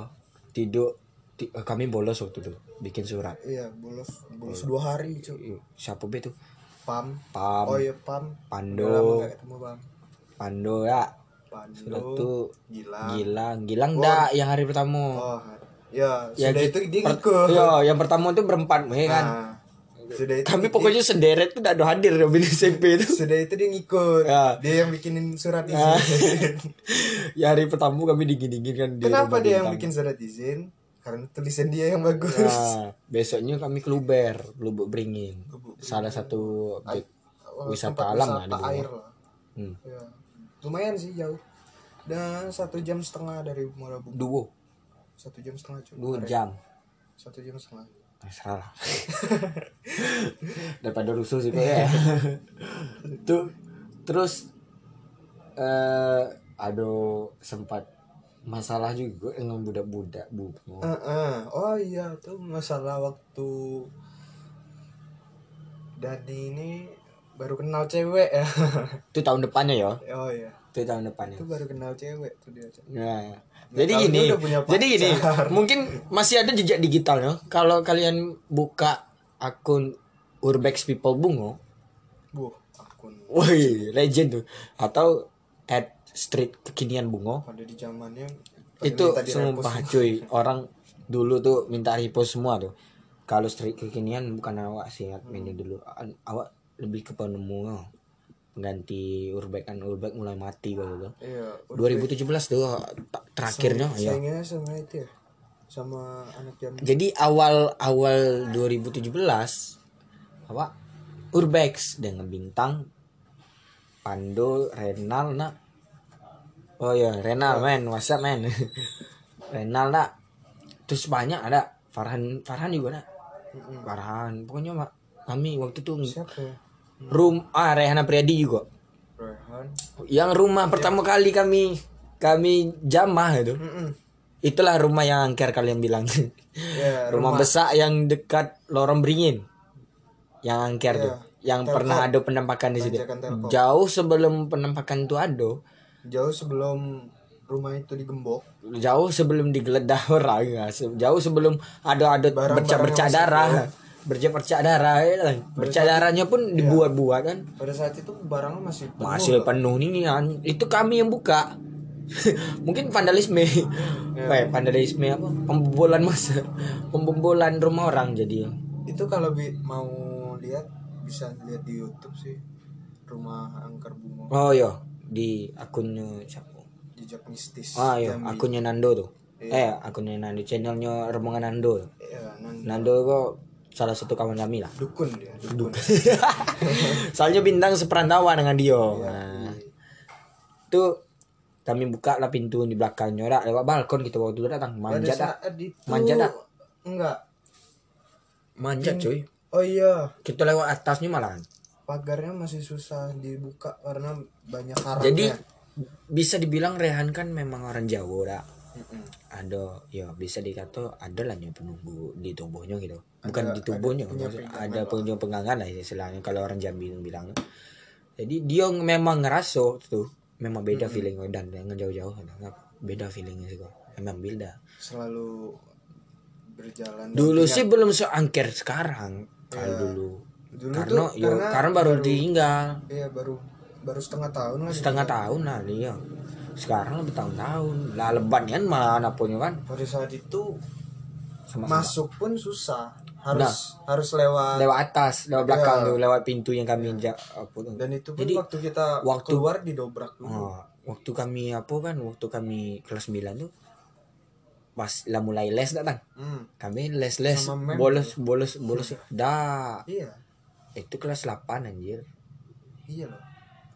tidur ti- eh, kami bolos waktu itu bikin surat.
Iya bolos bolos dua hari cuy
siapa be tuh?
Pam.
Pam.
Oh iya pam.
Pando.
Ketemu pam.
Pando ya.
Pando.
Sudah tuh
gila
gilang. Gilang dah yang hari pertama?
Oh ya
Ya,
sudah itu dia
per-
ngikut
Iya, yang pertama tuh berempat ya kan?
Nah, sudah itu
kami pokoknya senderet tuh tidak ada hadir di SMP itu.
Sudah itu dia ngikut.
Ya.
dia yang bikinin surat izin.
Ah. ya hari pertama kami dingin dingin kan
kenapa dia yang bikin surat izin? Karena tulisan dia yang bagus.
Nah, besoknya kami ke Luber, Lubuk Beringin. Salah satu objek
Oh,
wisata alam lah
wisata
di bawah.
air lah.
Hmm.
ya. lumayan sih jauh. Dan satu jam setengah dari Muara Bungku
Duo,
satu jam setengah cuy
dua jam.
satu jam setengah
Eh, salah. Daripada rusuh sih ya. Tuh terus eh aduh sempat masalah juga dengan budak-budak bu.
Eh, eh. oh iya tuh masalah waktu Dani ini baru kenal cewek ya
Itu tahun depannya ya.
oh iya
Itu tahun depannya.
itu baru kenal cewek tuh dia Cak.
Nah, jadi gini, jadi gini, mungkin masih ada jejak digitalnya. Kalau kalian buka akun Urbex People Bungo,
bu akun.
woi legend tuh, atau at street kekinian Bungo,
pada di zamannya
itu sumpah cuy, orang dulu tuh minta repost semua tuh. Kalau street kekinian bukan awak sih adminnya dulu, An- awak lebih ke penemu pengganti Urbex kan Urbex mulai mati kalau tuh.
iya
2017 tuh terakhirnya ya.
saingannya sama itu ya? Sama anak jam
Jadi awal awal 2017 apa Urbex dengan bintang Pando Renal nak. Oh ya Renal men WhatsApp men? Renal nak. Terus banyak ada Farhan Farhan juga nak. Farhan pokoknya mak kami waktu itu
siapa ya
room ah Rehana Priadi juga.
Rehan.
Yang rumah pertama kali kami kami jamah itu.
Mm-mm.
itulah rumah yang angker kalian bilang.
Ya
rumah, besar yang dekat lorong beringin. Yang angker
Iya,
tuh yang
Telkom.
pernah ada penampakan di situ. Jauh sebelum penampakan itu ada.
Jauh sebelum rumah itu digembok.
Jauh sebelum digeledah orang ya. Jauh sebelum ada ada
Barang-barang
bercak bercak
yang masih
darah bercak bercak darah ya kan. bercak darahnya pun dibuat-buat kan.
pada saat itu barangnya masih penuh
masih penuh nih kan itu kami yang buka. Mungkin vandalisme.
Iya.
Weh, vandalisme apa? Pembobolan masa. Pembobolan rumah orang jadi.
Itu kalau mau lihat bisa lihat di YouTube sih. Rumah angker bunga
oh iya. Di akunnya siapa?
Jejak mistis.
Ah iya. Akunnya Nando tuh.
Iya.
eh akunnya Nando. Channelnya rombongan Nando.
Ya nan
Nando kok salah satu kawan kami lah.
Dukun dia dukun.
Soalnya bintang seperantauan dengan dia.
Iya.
nah, tuh kami buka lah pintu di belakangnya dah lewat balkon kita waktu itu datang. Manjat dah
itu
Manjat dah.
enggak.
Manjat cuy.
Oh iya.
Kita lewat atasnya malah.
Pagarnya masih susah dibuka karena banyak karangnya
jadi bisa dibilang Rehan kan memang orang Jawa dah
Mm-mm.
ada ya bisa dikata ada lah yang penunggu di tubuhnya gitu. Bukan
Ada-
di tubuhnya
ada
ada punya pengangan lah istilahnya kalau orang Jambi bilang. Jadi dia memang ngerasa tuh memang beda feeling dan dengan jauh-jauh beda feelingnya sih kok memang beda.
Selalu berjalan
dulu sih belum seangker sekarang kalau
Iya.
dulu.
Dulu
karena
tuh
yo
karena
baru
baru-
tinggal
iya baru baru setengah tahun lah
setengah tahun lah dia sekarang lebih tahun-tahun. Lah leban kan mana punya kan?
Pada saat itu
sama
masuk pun susah. Harus harus lewat
lewat atas lewat belakang
Iya.
tuh lewat pintu yang kami injak apa tuh.
Dan itu pun
Jadi,
waktu kita
waktu-
keluar didobrak dulu.
Oh, waktu kami apa kan waktu kami kelas 9 tuh pas lah mulai les datang.
Hmm,
kami les les
Sama
bolos bolos bolos. Dah.
Iya.
Itu kelas 8 anjir.
Iya loh.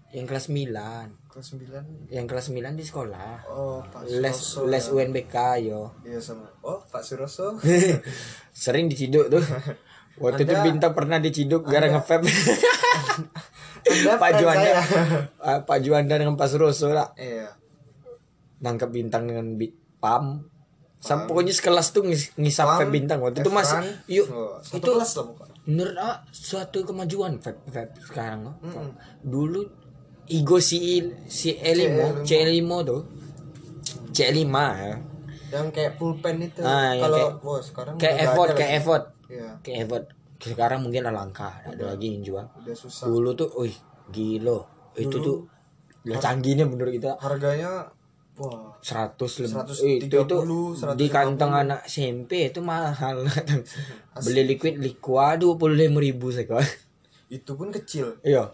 Yang kelas 9
kelas 9
yang kelas 9 di sekolah.
Oh Pak
les
Suroso.
les
ya.
UNBK yo.
Iya sama. Oh Pak Suroso?
Sering diciduk tuh. Waktu itu
Anda-
bintang pernah diciduk gara ngevap Pak Juanda. Ah, Pak Juanda dengan Pak Suroso lah.
Iya.
Nangkep bintang dengan bi- pam. Sampai pokoknya sekelas tuh ngis- ngisap
Pam,
bintang. Waktu itu masih yuk
Oh,
itu
kelas lah bukan
menurut ah, suatu kemajuan vape vape sekarang loh.
Mm-mm.
dulu Igo si si Elimo
C
C Elimo tuh C5 ya.
yang kayak pulpen itu.
Ah,
kalau
kayak-
sekarang
Kayak
udah
effort, kayak effort.
Iya,
Kayak effort. Sekarang mungkin udah langka, ada lagi yang jual.
udah susah.
Dulu tuh, wih, gila. Itu tuh udah canggihnya menurut kita.
harganya wah
100 lebih
130,
itu itu
150.
di kantong anak SMP itu mahal. Beli liquid liqua dua puluh lima ribu sekali.
Itu pun kecil.
Iya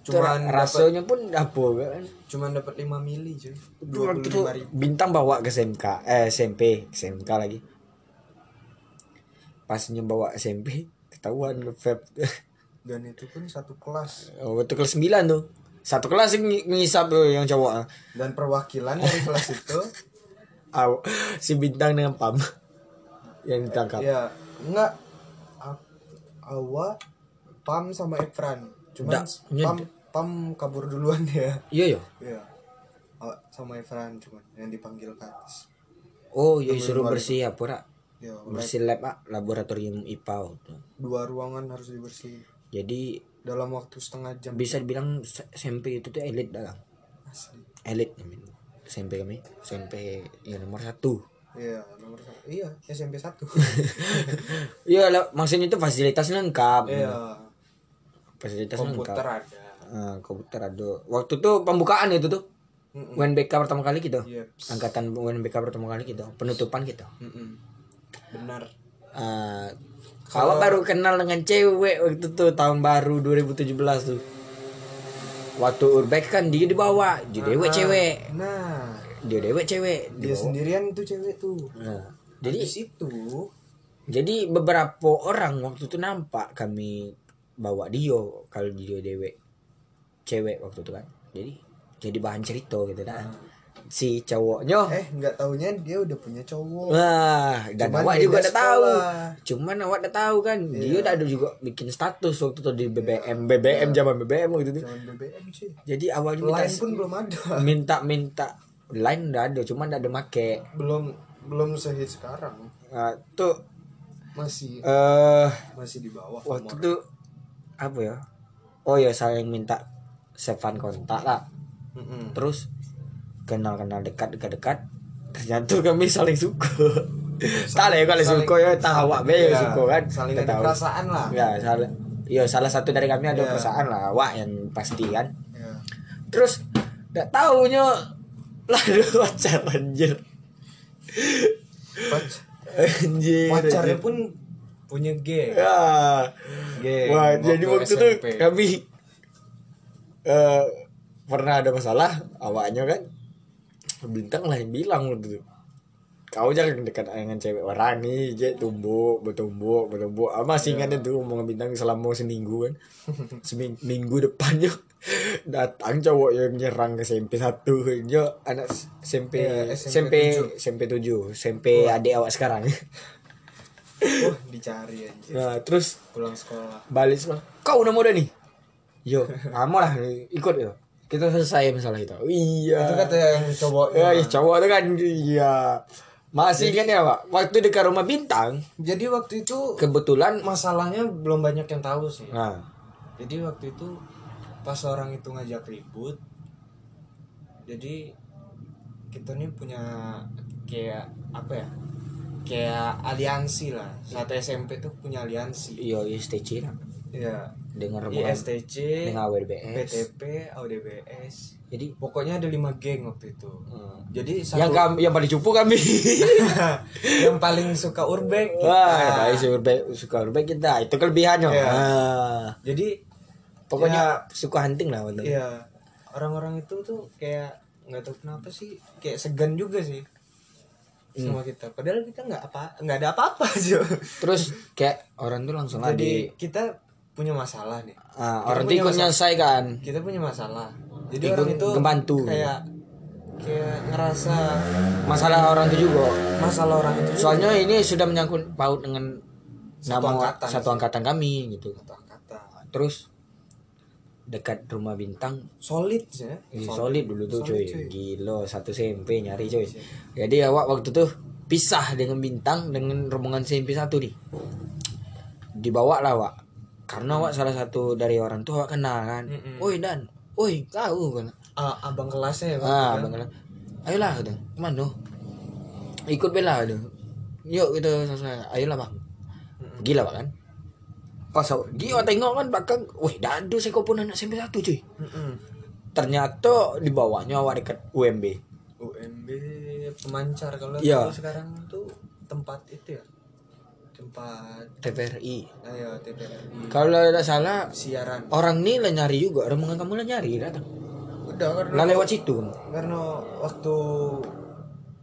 cuman
rasanya pun apa kan
cuman dapat 5 mili cuy.
Itu waktu itu
25 ribu.
Bintang bawa ke SMK eh SMP SMK lagi. Pasnya bawa SMP ketahuan vape
dan itu pun satu kelas.
Oh, waktu kelas 9 tuh. Satu kelas ngisap tuh yang cowok.
Dan perwakilan dari kelas itu?
Aw, si bintang dengan pam. Yang ditangkap.
Ya enggak. Awa Pam sama Efran cuman
nyed-
Pam Pam kabur duluan ya.
Iya ya
Iya. Awa sama Efran cuman yang dipanggil ke atas.
Oh iya suruh bersih apa Ra?
ya
bersih lab ah, laboratorium IPA tuh.
dua ruangan harus dibersihin.
Jadi
dalam waktu setengah jam.
bisa dibilang SMP itu tuh elit dalam
asli.
Elit. SMP kami SMP yang nomor satu.
Iya nomor satu. Iya SMP satu.
Iya maksudnya itu fasilitasnya lengkap
iya
fasilitas
komputer
lengkap
ada.
Ah, komputer ada. Waktu tuh pembukaan itu tuh.
Mm-mm.
UNBK pertama kali gitu.
Yeps.
angkatan UNBK pertama kali gitu. Penutupan gitu.
Mm-mm. benar.
Ah, awak baru kenal dengan cewek waktu tuh tahun baru 2017 tuh. Waktu urbek kan dia dibawa dia dewek cewek.
nah
dia dewek cewek.
Dia sendirian tuh cewek tuh.
Nah, jadi
di situ
jadi beberapa orang waktu itu nampak kami bawa Dio kalau Dio dewek cewek waktu itu kan. Jadi jadi bahan cerita gitu kan. Si cowoknya.
Eh nggak taunya dia udah punya cowok.
Wah dan
Cuman
awak juga udah tahu. cuman awak udah tahu kan dia udah ada juga bikin status waktu itu di BBM BBM zaman BBM waktu itu.
Jangan BBM sih.
Jadi awalnya minta
lain pun belum ada.
minta minta line udah ada cuman udah ada make.
Belum belum sehit sekarang.
Nah, tuh
masih.
eh
masih di bawah
waktu itu apa ya? Oh ya saya yang minta sevan kontak lah.
Mm-mm.
terus kenal kenal dekat dekat dekat ternyata kami saling suka. Tak lah ya kalau
saling-
suka ya tahu awak be ya
Iya,
suka kan?
saling ada perasaan lah.
Ya salah Iya salah satu dari kami ada
Iya.
perasaan lah awak yang pasti kan?
Ya.
terus nggak taunya lah ada pacar anjir.
Pac-
anjir.
Pacarnya pun punya geng.
Ya.
Geng
Wah, jadi waktu itu
SMP.
kami eh pernah ada masalah awaknya kan bintang lah yang bilang waktu itu. Kau jangan dekat dengan cewek orang nih je tumbuk bertumbuk bertumbuk. Ah, masih ingat itu omongan bintang selama seminggu kan. Seminggu minggu depannya datang cowok yang nyerang ke SMP satu. Yo anak SMP
Iya,
SMP
SMP
SMP 7 SMP adik awak sekarang
wah dicari anjir.
Nah terus
pulang sekolah.
balik sekolah kau udah muda nih? Yo kamu lah ikut yo. Kita selesai masalah itu. Iya.
Itu kata yang cowok
ya iya, cowok itu kan iya. Masih kan ya pak? Waktu dekat rumah bintang
jadi waktu itu
kebetulan
masalahnya belum banyak yang tahu sih.
Nah.
Jadi waktu itu pas orang itu ngajak ribut jadi kita nih punya kayak apa ya kayak aliansi lah. Satu SMP tuh punya aliansi.
Iya ISTC lah.
Ya
dengan rombongan
ISTC
dengan AWBS
PTP AUDBS
jadi
pokoknya ada lima geng waktu itu.
Hmm.
jadi satu
yang kami yang paling cupu kami.
Yang paling suka urbek kita.
wah guys suka suka urban kita. Itu kelebihannya.
Iya.
Ah.
jadi
pokoknya suka hunting lah waktu itu.
Iya, orang-orang itu tuh kayak nggak tahu kenapa sih, kayak segan juga sih
Hmm.
sama kita. Padahal kita nggak apa, nggak ada apa-apa aja.
terus kayak orang tuh langsung
Jadi kita punya masalah nih.
ah, orang tuh ikut
masalah.
nyelesaikan
Kita punya masalah. Jadi
Ikut
orang itu
ngebantu.
kayak kayak ngerasa
masalah orang itu juga
masalah orang itu juga
soalnya ini sudah menyangkut paut dengan
Satu
nama
angkatan
satu angkatan kami gitu
satu angkatan.
terus dekat rumah bintang
Solid ya.
Ih, solid dulu tuh
Solid,
cuy. Gila satu SMP nyari cuy. Jadi awak waktu tuh pisah dengan bintang dengan rombongan SMP satu nih. Dibawa lah awak. Karena awak salah satu dari orang tua awak kenal kan. Woi Dan, woi kau kan.
Ah, abang kelasnya ya.
Ah, bang Kelan. ayolah gitu ke mana ikut bela gitu yuk kita selesai ayolah bang gila pak kan pas dia tengok kan belakang wih dadu saya pun anak SMP satu cuy.
Mm-mm.
ternyata di bawahnya awak dekat UMB
UMB pemancar. Kalau kalau sekarang tuh tempat itu ya? Tempat
TVRI
ayo TVRI
kalau tidak salah
siaran.
orang ini lah nyari juga. Rombongan kamu lah nyari datang.
Udah karena
lah lewat situ.
karena waktu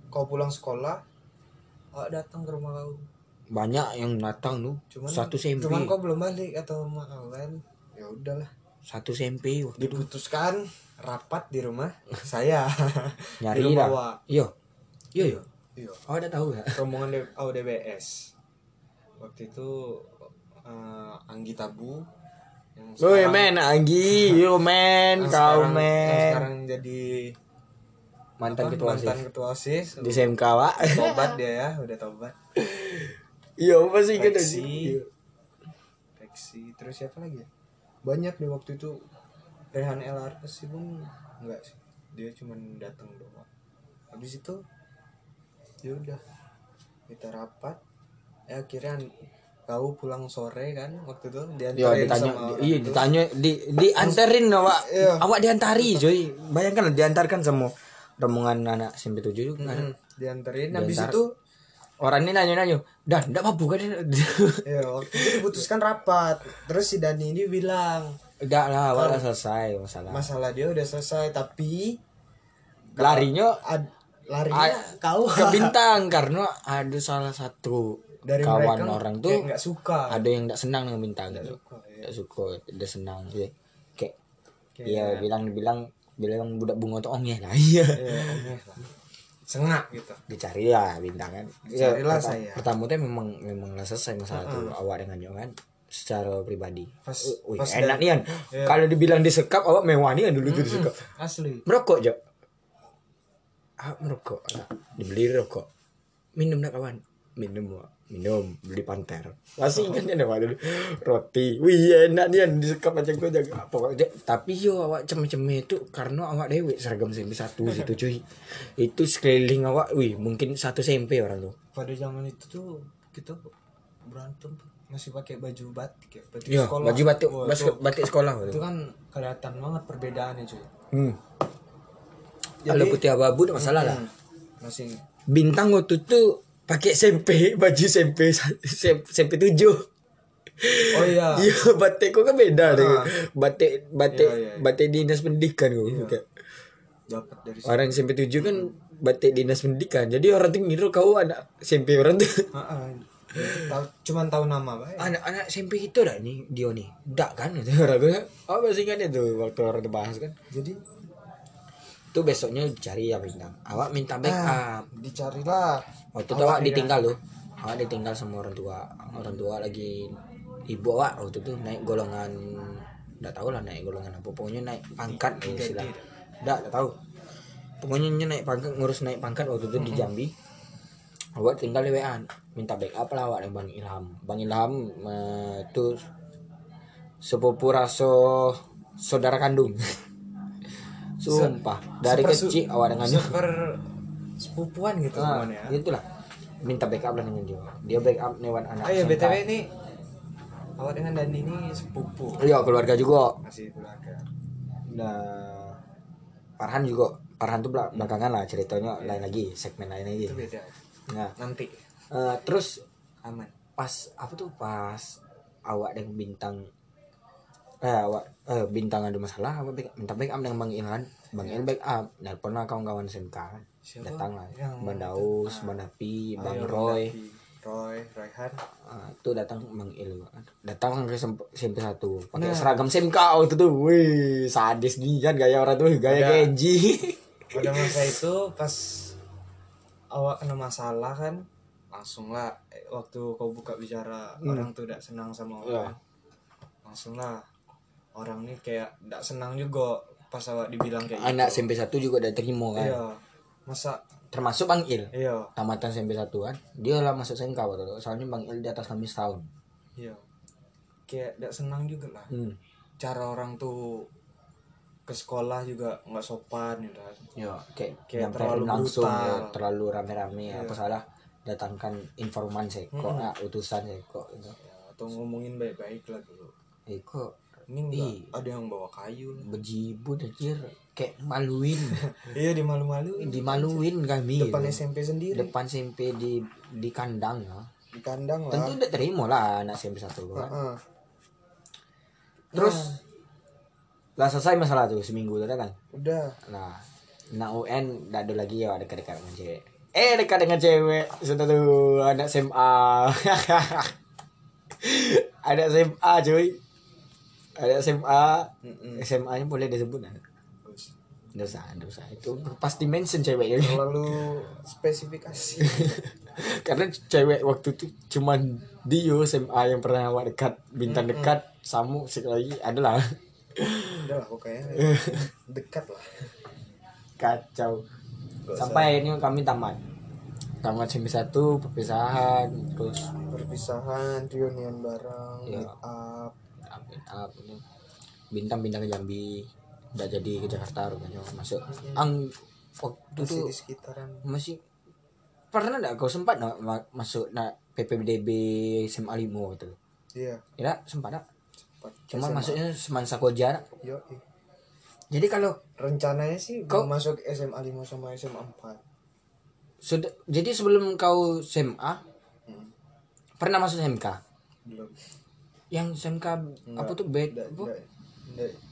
kau pulang sekolah awak datang ke rumah kau
banyak yang datang tuh.
Cuman
satu SMP
cuman kau belum balik atau kau kan ya udahlah.
Satu SMP waktu itu.
Diputuskan rapat di rumah saya.
Nyari
di rumah awak
yo yo yo
iya.
Oh udah tahu ya
rombongan D- ODBS waktu itu eh, Anggi Tabu yang sekarang-
men Anggi, yo men, kau men.
sekarang jadi
Mantan
apa,
ketua
mantan
OSIS.
ketua OSIS.
Di SMK, Pak.
tobat dia ya udah tobat
Iya, apa sih kan
Peksi Peksi terus siapa lagi ya? Banyak deh waktu itu. Rehan LR sih pun enggak sih. Dia cuma datang doang. Habis itu ya udah. Kita rapat. Ya akhirnya kau pulang sore kan waktu itu? Diantarin
ditanya,
sama
iya ditanya, di dianterin awak,
Iya.
awak diantari, coy. Bayangkan diantarkan sama rombongan anak SMP 7 itu kan.
Mm, dianterin habis
Diantar.
itu
Orang ini nanya-nanya, "Dan, enggak mabuk kan?"
ya waktu itu diputuskan rapat terus si Dani ini bilang
Enggak lah, udah selesai masalah.
masalah dia udah selesai tapi
Larinya
ad, larinya kau
ke bintang karena ada salah satu
dari
kawan
mereka
orang
kayak
tuh
nggak suka
ada yang enggak senang dengan bintang gitu.
suka ya.
Enggak suka, udah senang ya. Kayak
Kayak-
Iya, bilang bilang bilang budak bunga tuh ongnya lah. Iya.
ya lah sengak gitu
Dicari lah bintang kan.
Dicarilah
Iya, perta-
saya.
Pertama tuh memang memang lah selesai masalah tuh awak dengan kan secara pribadi.
Pas-
Wih,
pas
enak nih kan.
Iya.
Kalau dibilang disekap awak mewah nih kan dulu tuh disekap.
asli
Merokok aja. Ah, merokok. Ah, dibeli rokok. Minum nak kawan. Minum Wak. Minum beli panter. Masih ingat kan awak dulu roti. Wih enak nih kan disekap macam kau jaga. Pokoknya tapi yo awak cem-cem itu karena awak dewe seragam SMP satu situ cuy. Itu sekeliling awak, wih mungkin satu SMP orang tuh.
pada zaman itu tuh kita berantem masih pakai baju batik ya baju
Iya,
sekolah
baju batik
itu,
batik sekolah
itu
itu.
kan kelihatan banget perbedaannya cuy
Hmm.
Jadi-
Kalau putih abu-abu masalah lah.
Hmm, masih
Bintang waktu itu pakai SMP, baju SMP SMP 7.
oh iya
Iya, batik kok kan beda dengan batik batik
Iya, iya, iya.
batik dinas pendidikan kok. Kayak
dapat dari.
Orang SMP 7 kan batik dinas pendidikan. Jadi orang tuh ngira kau anak SMP orang tuh.
Ah, ah. tahu cuman tahu nama baik
Anak-anak SMP itu dah nih Dio nih. Dak kan orang gue. Oh masih ingat itu waktu orang bahas kan.
jadi
Itu besoknya dicari ya bintang. Awak minta backup.
dicarilah
Waktu itu awak ditinggal loh. Awak ditinggal sama orang tua. Orang tua lagi ibu awak waktu itu naik golongan enggak tahu lah naik golongan apa. Pokoknya naik pangkat ya istilah. Enggak, enggak tahu. Pokoknya naik pangkat ngurus naik pangkat waktu itu di Jambi. Awak tinggal di WA minta backup lah awak dengan Bang Ilham. Bang Ilham eh, itu sepupu raso saudara kandung. Sumpah, dari
Super su-
kecil awak dengan dia.
super sepupuan gitu
Ah,
teman ya.
itulah. Minta backup lah dengan dia. Dia backup lewat anak
oh iya
SMK.
btw ini awak dengan Dandi ini sepupu.
Iya keluarga juga.
Masih keluarga.
Nah Farhan juga. Farhan tuh belak- belakangan lah ceritanya lain lagi segmen lain lagi.
Itu beda.
Nah
nanti.
eh, terus
aman.
pas apa tuh pas awak dengan bintang eh awak eh bintang ada masalah awak back- minta backup dengan bang Ilhan. Bang Ilhan backup. Nelpon lah kawan-kawan SMK.
Siapa?
datang lah.
Yang-
bang Daus bang Napi
Ayo,
bang Roy.
Roy Royhan
Ah, itu datang Bang Il datang ke SMP satu. Pakai
Nah.
seragam SMK waktu itu. Wih sadis nih kan gaya orang tuh gaya
Ada.
Genji
pada masa itu pas awak kena masalah kan langsung lah eh, waktu kau buka bicara orang tuh tidak senang sama
Iya.
orang. Langsung lah orang nih kayak tidak senang juga pas awak dibilang kayak
anak
gitu.
SMP satu juga udah terima kan
iya masa
termasuk Bang Il
iya
tamatan SMP satu kan dia lah masuk SMK waktu itu soalnya Bang Il di atas kami setahun
iya kayak tidak senang juga lah
hmm.
cara orang tuh ke sekolah juga nggak sopan gitu kan
Yo, kayak,
Kayak terlalu
langsung
brutal.
yo, terlalu rame-rame
Iya.
apa salah datangkan informan seko
Mm-mm.
ah, utusan seko gitu.
Ya, atau ngomongin baik-baik lah dulu
Eh kok
ini enggak
Ih.
ada yang bawa kayu lah.
bejibun anjir. Kayak maluin.
Iya dimalu-maluin.
Dimaluin kami.
Depan
gitu.
SMP sendiri.
Depan SMP di di kandang ya.
di kandang lah.
Tentu udah terima lah anak SMP satu kan.
Heeh.
terus lah selesai masalah tuh seminggu tuh kan?
Udah.
Nah nah UN udah ada lagi ya. Dekat-dekat dengan cewek. Eh dekat dengan cewek. Sudah tuh anak SMA ada SMA cuy ada SMA
Mm-mm.
SMA nya boleh disebut nggak?
Terus,
Nggak usah, nggak usah. Itu pasti mention ceweknya.
terlalu spesifikasi
Karena cewek waktu itu cuman Dio SMA yang pernah awak dekat, bintang dekat, Samu sekali lagi adalah
udah lah pokoknya dekat lah
kacau. Sampai ini kami tamat. Tamat SMP satu perpisahan, terus
perpisahan reunian bareng
Iya.
meet up
update up ini. Bintang pindah ke Jambi, udah jadi ke Jakarta rupanya masuk. Ang waktu
masih
itu
di sekitaran
masih pernah enggak kau sempat ma- masuk nak PPDB SMA Limo gitu
iya
ya sempat
cepat
cuma
SMA.
masuknya semansa koja
Yo, eh.
jadi kalau
rencananya sih
Kau-
masuk SMA 5 sama SMA 4
sudah jadi sebelum kau SMA
Hmm.
pernah masuk SMK
belum
yang SMK apa tuh bed apa.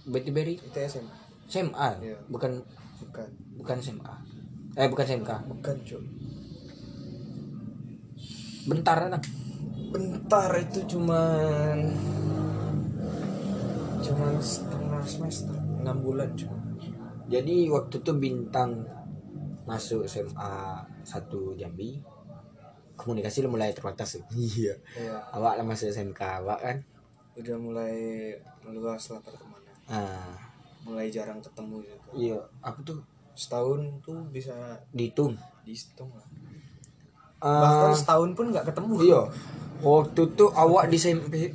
Betty Berry?
Itu SMA
SMA
Iya.
bukan
bukan.
bukan SMA eh bukan SMK
bukan cuy
bentar kan
bentar itu cuman cuman setengah semester enam bulan cuy
jadi waktu itu bintang masuk SMA satu Jambi komunikasi udah mulai terbatas iya.
Iya.
Awak lah masuk SMK awak kan?
Udah mulai meluas lah pertemanan
ah.
Mulai jarang ketemu juga.
Iya aku tuh?
Setahun tuh bisa
dihitung.
dihitung lah.
Ah,
bahkan setahun pun nggak ketemu.
Iya. Waktu tuh awak di SMP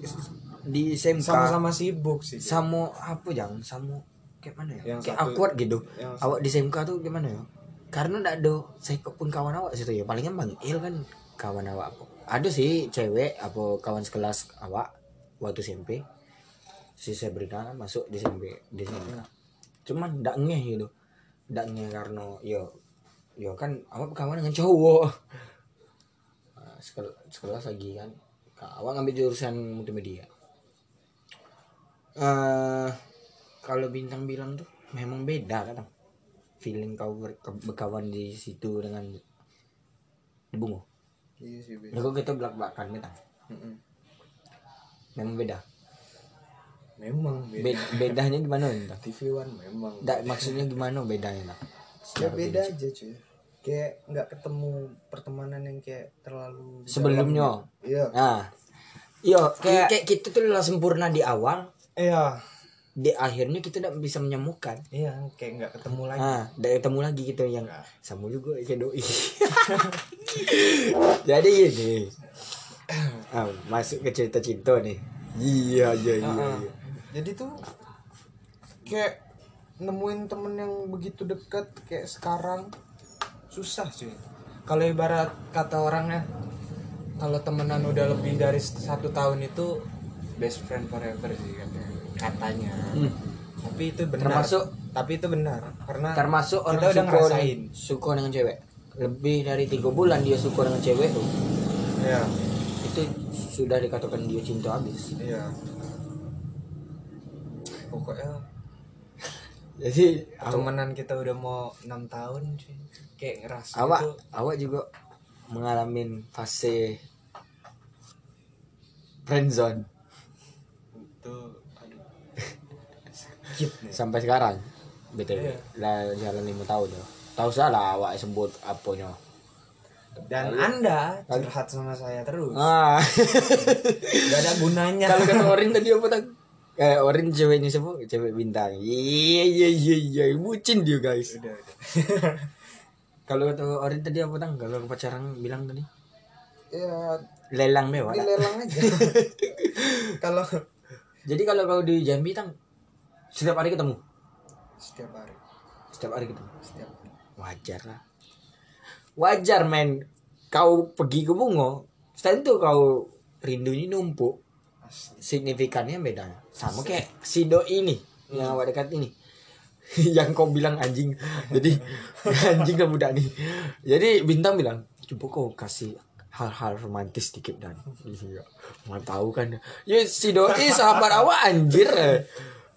di SMK
sama-sama sibuk sih.
Sama apa jang? Sama kayak mana ya?
Yang
kayak
satu-
awkward gitu.
yang
awak di SMK tuh gimana ya? Karena ndak ada saya pun kawan awak situ ya palingnya bang Il kan kawan awak ada sih cewek apa kawan sekelas awak waktu SMP si Sabrina masuk di SMP di SMK cuman ndak ngeh gitu. Ndak ngeh karena yo yo kan awak kawan dengan cowok. Nah, sekel- sekelas lagi kan. Awak ngambil jurusan multimedia. Eh kalau bintang bilang tuh memang beda kan feeling kau berkawan di situ dengan di bungo
iya sih beda
kok kita belak belakan bintang
Mm-mm.
memang beda.
Memang beda.
Be- bedanya gimana bintang
TV One memang.
Nggak, maksudnya gimana bedanya tak
ya beda aja cuy. Kayak nggak ketemu pertemanan yang kayak terlalu
sebelumnya?
Iya.
Nah iya kayak, kayak kita tuh lah sempurna di awal.
Iya
di akhirnya kita tidak bisa menyembuhkan
iya kayak nggak ketemu lagi
Ah, udah ketemu lagi gitu yang
Nggak.
sama juga kayak doi. Jadi gini. Ah, masuk ke cerita cinta nih. Iya, iya, iya.
Ah, ah.
iya.
jadi tuh kayak nemuin temen yang begitu dekat kayak sekarang susah cuy kalau ibarat kata orangnya kalau temenan udah lebih dari satu tahun itu best friend forever sih katanya katanya
Hmm.
tapi itu benar
Termasuk-
tapi itu benar karena
Termasuk orang
kita udah ngerasain
suka dengan cewek. Lebih dari tiga bulan dia suka dengan cewek tuh.
iya
Itu sudah dikatakan dia cinta habis.
iya pokoknya
Jadi
temenan kita udah mau enam tahun cuy kayak ngerasa
awak,
itu
awak juga mengalami fase friendzone
itu aduh sakit nih
sampai sekarang. BTW.
Iya.
Lah jalan lima tahun ya. Tahu salah awak sebut apanya.
dan anda curhat sama saya terus
Ah.
gak ada gunanya
Kalau kata Orin tadi apa tak? Eh, Orin ceweknya siapa? Cewek bintang. Iya iya iya iya, bucin dia guys.
udah udah
Kalau kata Orin tadi apa tang? Kalau pacaran bilang tadi
ya
lelang mewah. tak?
dilelang aja kalau
Jadi kalau kau di Jambi tang setiap hari ketemu.
setiap hari.
Setiap hari ketemu?
Setiap hari.
Wajar lah. Wajar men. Kau pergi ke bungo itu kau rindunya numpuk. Signifikannya beda. Sama kayak si doi ini yang awak dekat ini. Yang kau bilang anjing. Jadi anjing kamu budak nih jadi bintang bilang coba kau kasih hal-hal romantis dikit dan. Iya. Mau tahu kan? Ya si doi sahabat awak anjir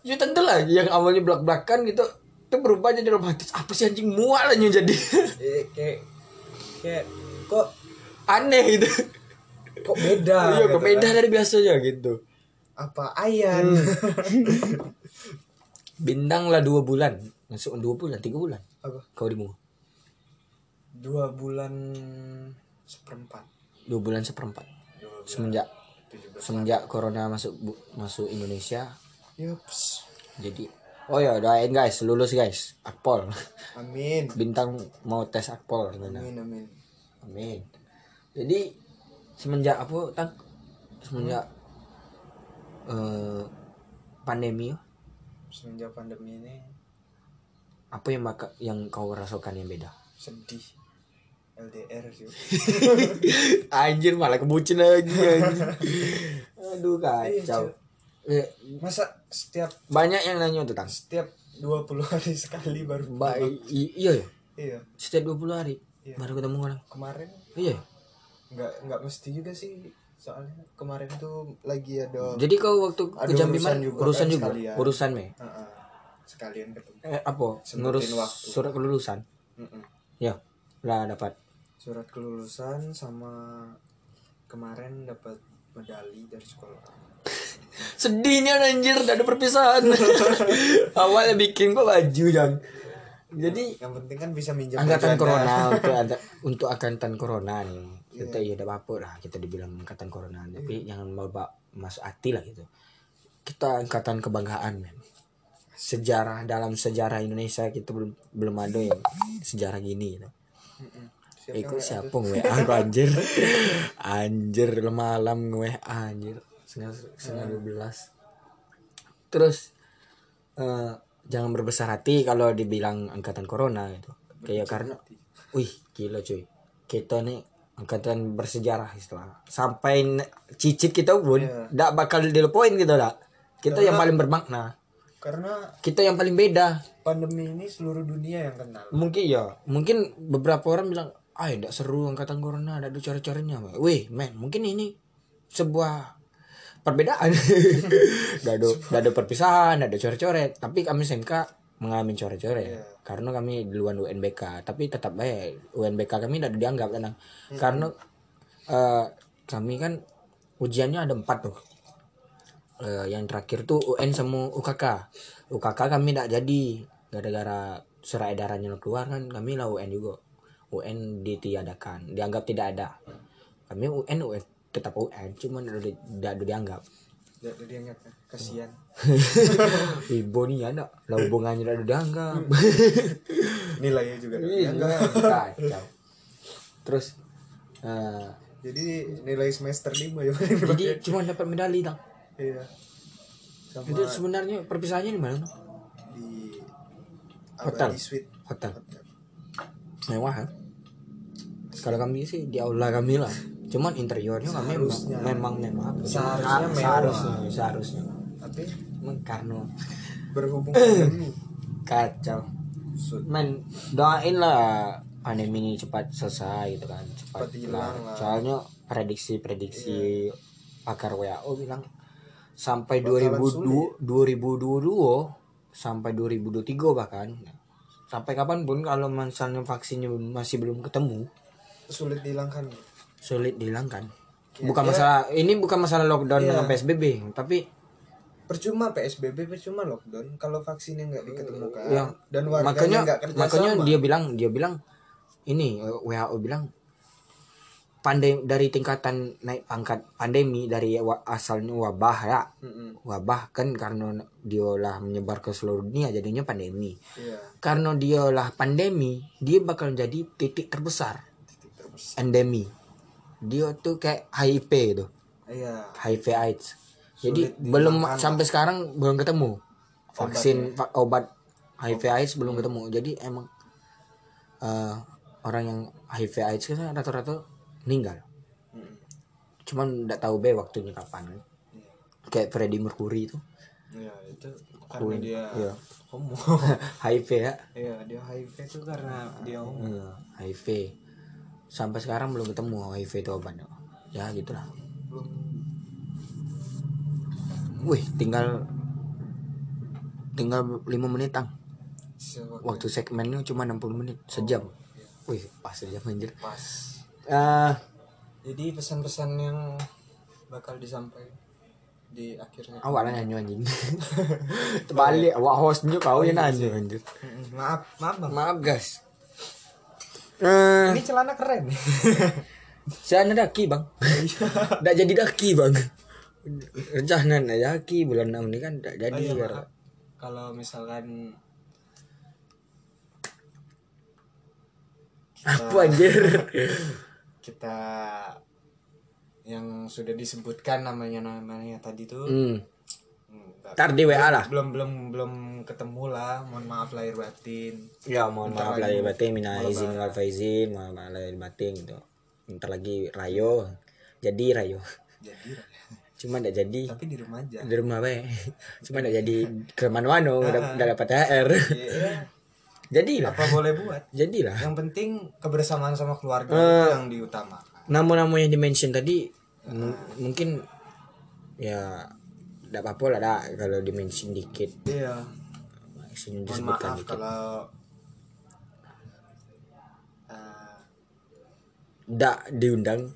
ya tentu lah yang awalnya belak belakan gitu itu berubah jadi romantis. Apa sih anjing mual aja jadi?
Eh, kayak kayak kok
aneh gitu.
kok beda
iya
gitu
kok beda
kan.
dari biasanya gitu.
Apa ayan?
Bintang lah dua bulan. Masuk dua bulan tiga bulan.
Apa?
Kau di Bungo
dua bulan seperempat.
Dua bulan seperempat.
Dua bulan
semenjak semenjak corona masuk bu- masuk Indonesia
yups.
Jadi oh ya doain guys lulus guys akpol.
Amin.
Bintang mau tes akpol gimana
amin amin.
Amin. Jadi semenjak apa tang semenjak eh, pandemi ya,
semenjak pandemi ini
apa yang maka yang kau rasakan yang beda?
sedih. LDR sih.
Anjir malah kebucin lagi anjir. aduh kacau Eh,
masa setiap
banyak yang nanya tuh tang
setiap 20 hari sekali baru
Ba- iya ya?
Iya.
Setiap 20 hari
Iya.
baru ketemu orang.
Kemarin
iya.
nggak nggak mesti juga sih soalnya kemarin tuh lagi ada
jadi kau waktu ke Jambi
urusan juga
urusan
kan
juga?
sekalian.
urusan me
Heeh. sekalian ketemu.
Eh apa? Ngurus
waktu.
surat kelulusan?
Mm-mm.
ya lah dapat.
Surat kelulusan sama kemarin dapat medali dari sekolah
sedihnya anjir udah ada perpisahan. Awalnya bikin kok baju yang jadi
yang penting kan bisa minjem
angkatan corona untuk ada untuk angkatan corona nih. Kita ya udah apa lah kita dibilang angkatan corona. Tapi jangan bawa masuk hati lah gitu. Kita angkatan kebanggaan men. Sejarah dalam sejarah Indonesia kita belum belum ada yang sejarah gini gitu.
Siapa
Iku siapa nge WA aku anjir. Anjir malam nge WA anjir Setengah, setengah 12 Terus eh, Jangan berbesar hati kalau dibilang angkatan corona gitu. Kayak karena Wih gila cuy. Kita nih angkatan bersejarah istilah. Sampai cicit kita pun. Nggak bakal dilupain gitu lah. Kita yang paling bermakna.
karena
Kita yang paling beda.
pandemi ini seluruh dunia yang kenal.
Mungkin ya mungkin beberapa orang bilang ah tidak seru angkatan corona ada cara-caranya wih men mungkin ini sebuah perbedaan. Gak ada gak ada perpisahan gak ada coret-coret. Tapi kami SMK mengalami coret-coret.
Iya.
karena kami duluan UNBK tapi tetap baik UNBK kami tidak dianggap tenang. Karena eh, kami kan ujiannya ada empat tuh. Eh, yang terakhir tuh UN sama UKK UKK kami tidak jadi. Gara-gara surat edarannya keluar kan kami lah UN juga. UN ditiadakan. Dianggap tidak ada. Kami UN UN tetap UN cuman udah di- udah dianggap.
Ada dianggap kan? kasihan.
Ibu nih ada lah hubungannya udah dianggap.
Nilainya juga
Iya,
dianggap.
kacau. Terus eh,
jadi nilai semester 5 ya
jadi cuma dapat medali dong
iya. Sama
itu sebenarnya perpisahannya di mana
di
Hotel.
Abadi Suite.
Hotel. Mewah kan kalau kami sih di aula kami lah cuman interiornya kami
Seharusnya.
memang memang
Seharusnya mewah.
seharusnya seharusnya.
Tapi
Cuman karena
berhubung pandemi
kacau. Men doain lah pandemi ini cepat selesai gitu kan cepat
Cepat hilang lah.
soalnya prediksi prediksi pakar WHO bilang sampai
Bakalan
2002 2022 sampai 2023 bahkan. Sampai kapan pun kalau misalnya vaksinnya masih belum ketemu
sulit dihilangkan
sulit dihilangkan
Ya,
bukan
ya.
masalah ini bukan masalah lockdown
Iya.
dengan PSBB tapi
percuma PSBB percuma lockdown. Kalau vaksinnya nggak diketemukan
Ya,
dan warganya
makanya
kerja
makanya
sama.
dia bilang dia bilang ini eh, WHO bilang pandai dari tingkatan naik pangkat pandemi dari asalnya wabah ya.
Mm-mm.
wabah kan karena dialah menyebar ke seluruh dunia jadinya pandemi.
Iya.
Karena dialah pandemi dia bakal jadi titik terbesar.
Titik terbesar.
Endemi dia tuh kayak HIV itu
iya.
HIV AIDS. Jadi
Sulit
belum
dihilangkan
sampai sekarang belum ketemu. Vaksin va- obat HIV AIDS belum ketemu. Jadi emang eh, orang yang HIV AIDS kan rata-rata meninggal. Cuman nggak tahu be waktunya kapan. Kayak Freddie Mercury itu
ya itu karena dia
Iya.
homo.
HIV ya.
Iya dia HIV itu karena dia homo.
Iya, HIV sampai sekarang belum ketemu HIV itu obatnya ya gitulah. Wih tinggal tinggal 5 menit tang waktu segmennya cuma 60 menit sejam. Wih pas sejam anjir.
Pas.
Ah,
jadi pesan-pesan yang bakal disampaikan di akhirnya.
Lah nyanyi anjing. Terbalik awak hostnya kau yang nyanyi anjir.
Mm, maaf maaf bang.
Maaf guys eh
ini celana keren.
Ada daki bang. Tidak jadi daki bang. Rencana daki bulan 6 ini kan tidak jadi
oh, iya, kalau misalkan
apa anjir?
kita yang sudah disebutkan namanya namanya tadi tuh
hmm.
Hmm, nggak-
ntar di WA lah.
Belum belum belum ketemu lah. Mohon maaf lahir batin.
Ya mohon
Bentar
maaf lahir batin mina izin wal faizin mohon maaf lahir batin gitu. Ntar lagi rayo. Jadi rayo.
Jadi
cuma tidak jadi.
Tapi di rumah aja.
Di rumah we cuma tidak jadi ke mana-mana udah, udah dapat THR
Iya,
jadilah
apa boleh buat?
Jadilah
yang penting kebersamaan sama keluarga itu yang diutamakan.
Nama-nama yang dimention tadi m- mungkin ya tidak apa-apa lah dah kalau dimention dikit.
Iya. Mohon maaf
dikit.
kalau eh,
tidak diundang.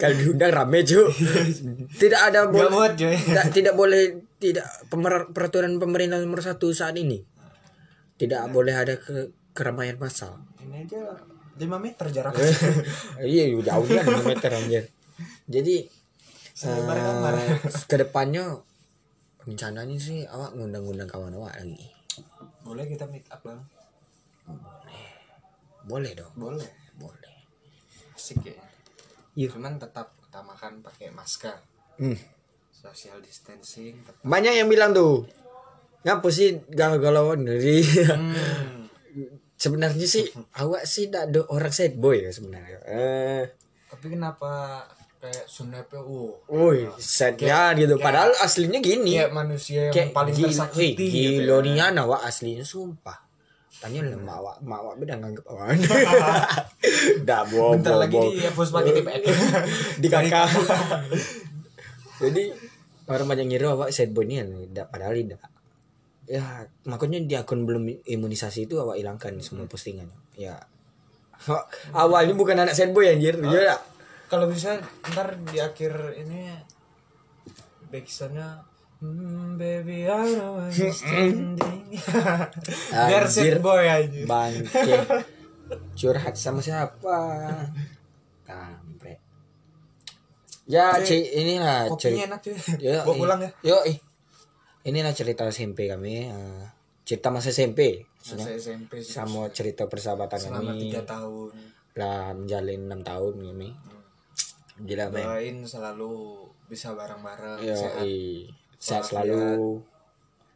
Kalau diundang rame cu tidak ada boleh
coy
tidak tidak boleh tidak pemer- peraturan pemerintah nomor satu saat ini. Tidak boleh ada ke keramaian massal
ini aja 5 meter jarak.
Iya jauh kan 5 meter anjir. Jadi
Selebar
eh,
kamar.
ke depannya rencananya sih awak ngundang-ngundang kawan awak lagi?
Boleh kita meet up bang
boleh. Dong.
Boleh.
Boleh.
Asik ya.
Iya.
cuman tetap utamakan pakai masker.
Hmm.
social distancing tetap
banyak yang bilang tuh ngapa sih galau-galauan dari
hmm.
sebenarnya sih awak sih tidak ada orang sad boy ya sebenarnya. Eh.
Tapi kenapa kayak sunepnya uh
woi sadnya gitu. padahal aslinya gini.
kayak manusia yang
kayak
paling
gila,
tersakiti
wih,
gitu ya.
nih anak awak aslinya sumpah. Tanya lah mak awak mak awak beda nganggep awan dah bobo
bentar lagi dihapus pakai TPN
di kakak. Jadi orang banyak ngira awak sad boy ini tidak padahal tidak ya makanya di akun belum imunisasi itu awak hilangkan semua postingannya. Ya. Awalnya bukan anak sad boy anjir. Ya
kalau bisa ntar di akhir ini backsoundnya hmm, baby I know I'm standing. Biar
Anjir.
sad boy aja.
Bangke. Curhat sama siapa? Kampret. Ya ci inilah cerita
enak cuy
yo
gua pulang ya.
yo ih inilah cerita SMP kami eh, cerita masa SMP
masa SMP sih
sama cerita persahabatan
selama
kami.
tiga tahun.
Lah menjalin enam tahun kami gila men.
Doain selalu bisa bareng-bareng
yo
sehat Walafiat.
selalu.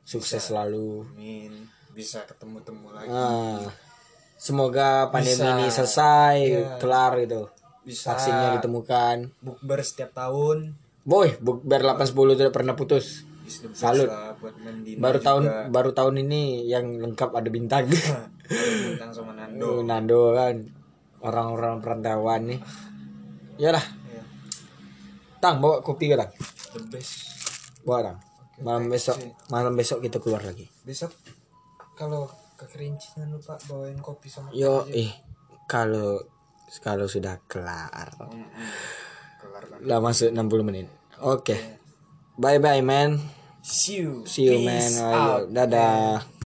Sukses selalu.
Amin. Bisa ketemu-temu lagi.
Ah, semoga pandemi
Bisa.
ini selesai
Iya.
kelar gitu.
Bisa.
Vaksinnya ditemukan.
Bukber setiap tahun.
Boy bukber 810 tidak pernah putus. Salut.
buat
baru
juga.
tahun baru tahun ini yang lengkap ada bintang.
Bintang sama Nando.
Nando kan. Orang-orang perantauan nih. Yalah. Tang bawa kopi ke tang.
The best.
Bawa tang. Malam
thanks,
besok malam besok kita keluar lagi.
Besok kalau ke Kerinci jangan lupa bawain kopi sama
yo eh kalau kalau sudah kelar.
Mm-mm. kelar kan
lah masuk 60 menit. Oke. Bye bye man.
See you.
See you
Peace
man
out
Ayo, dadah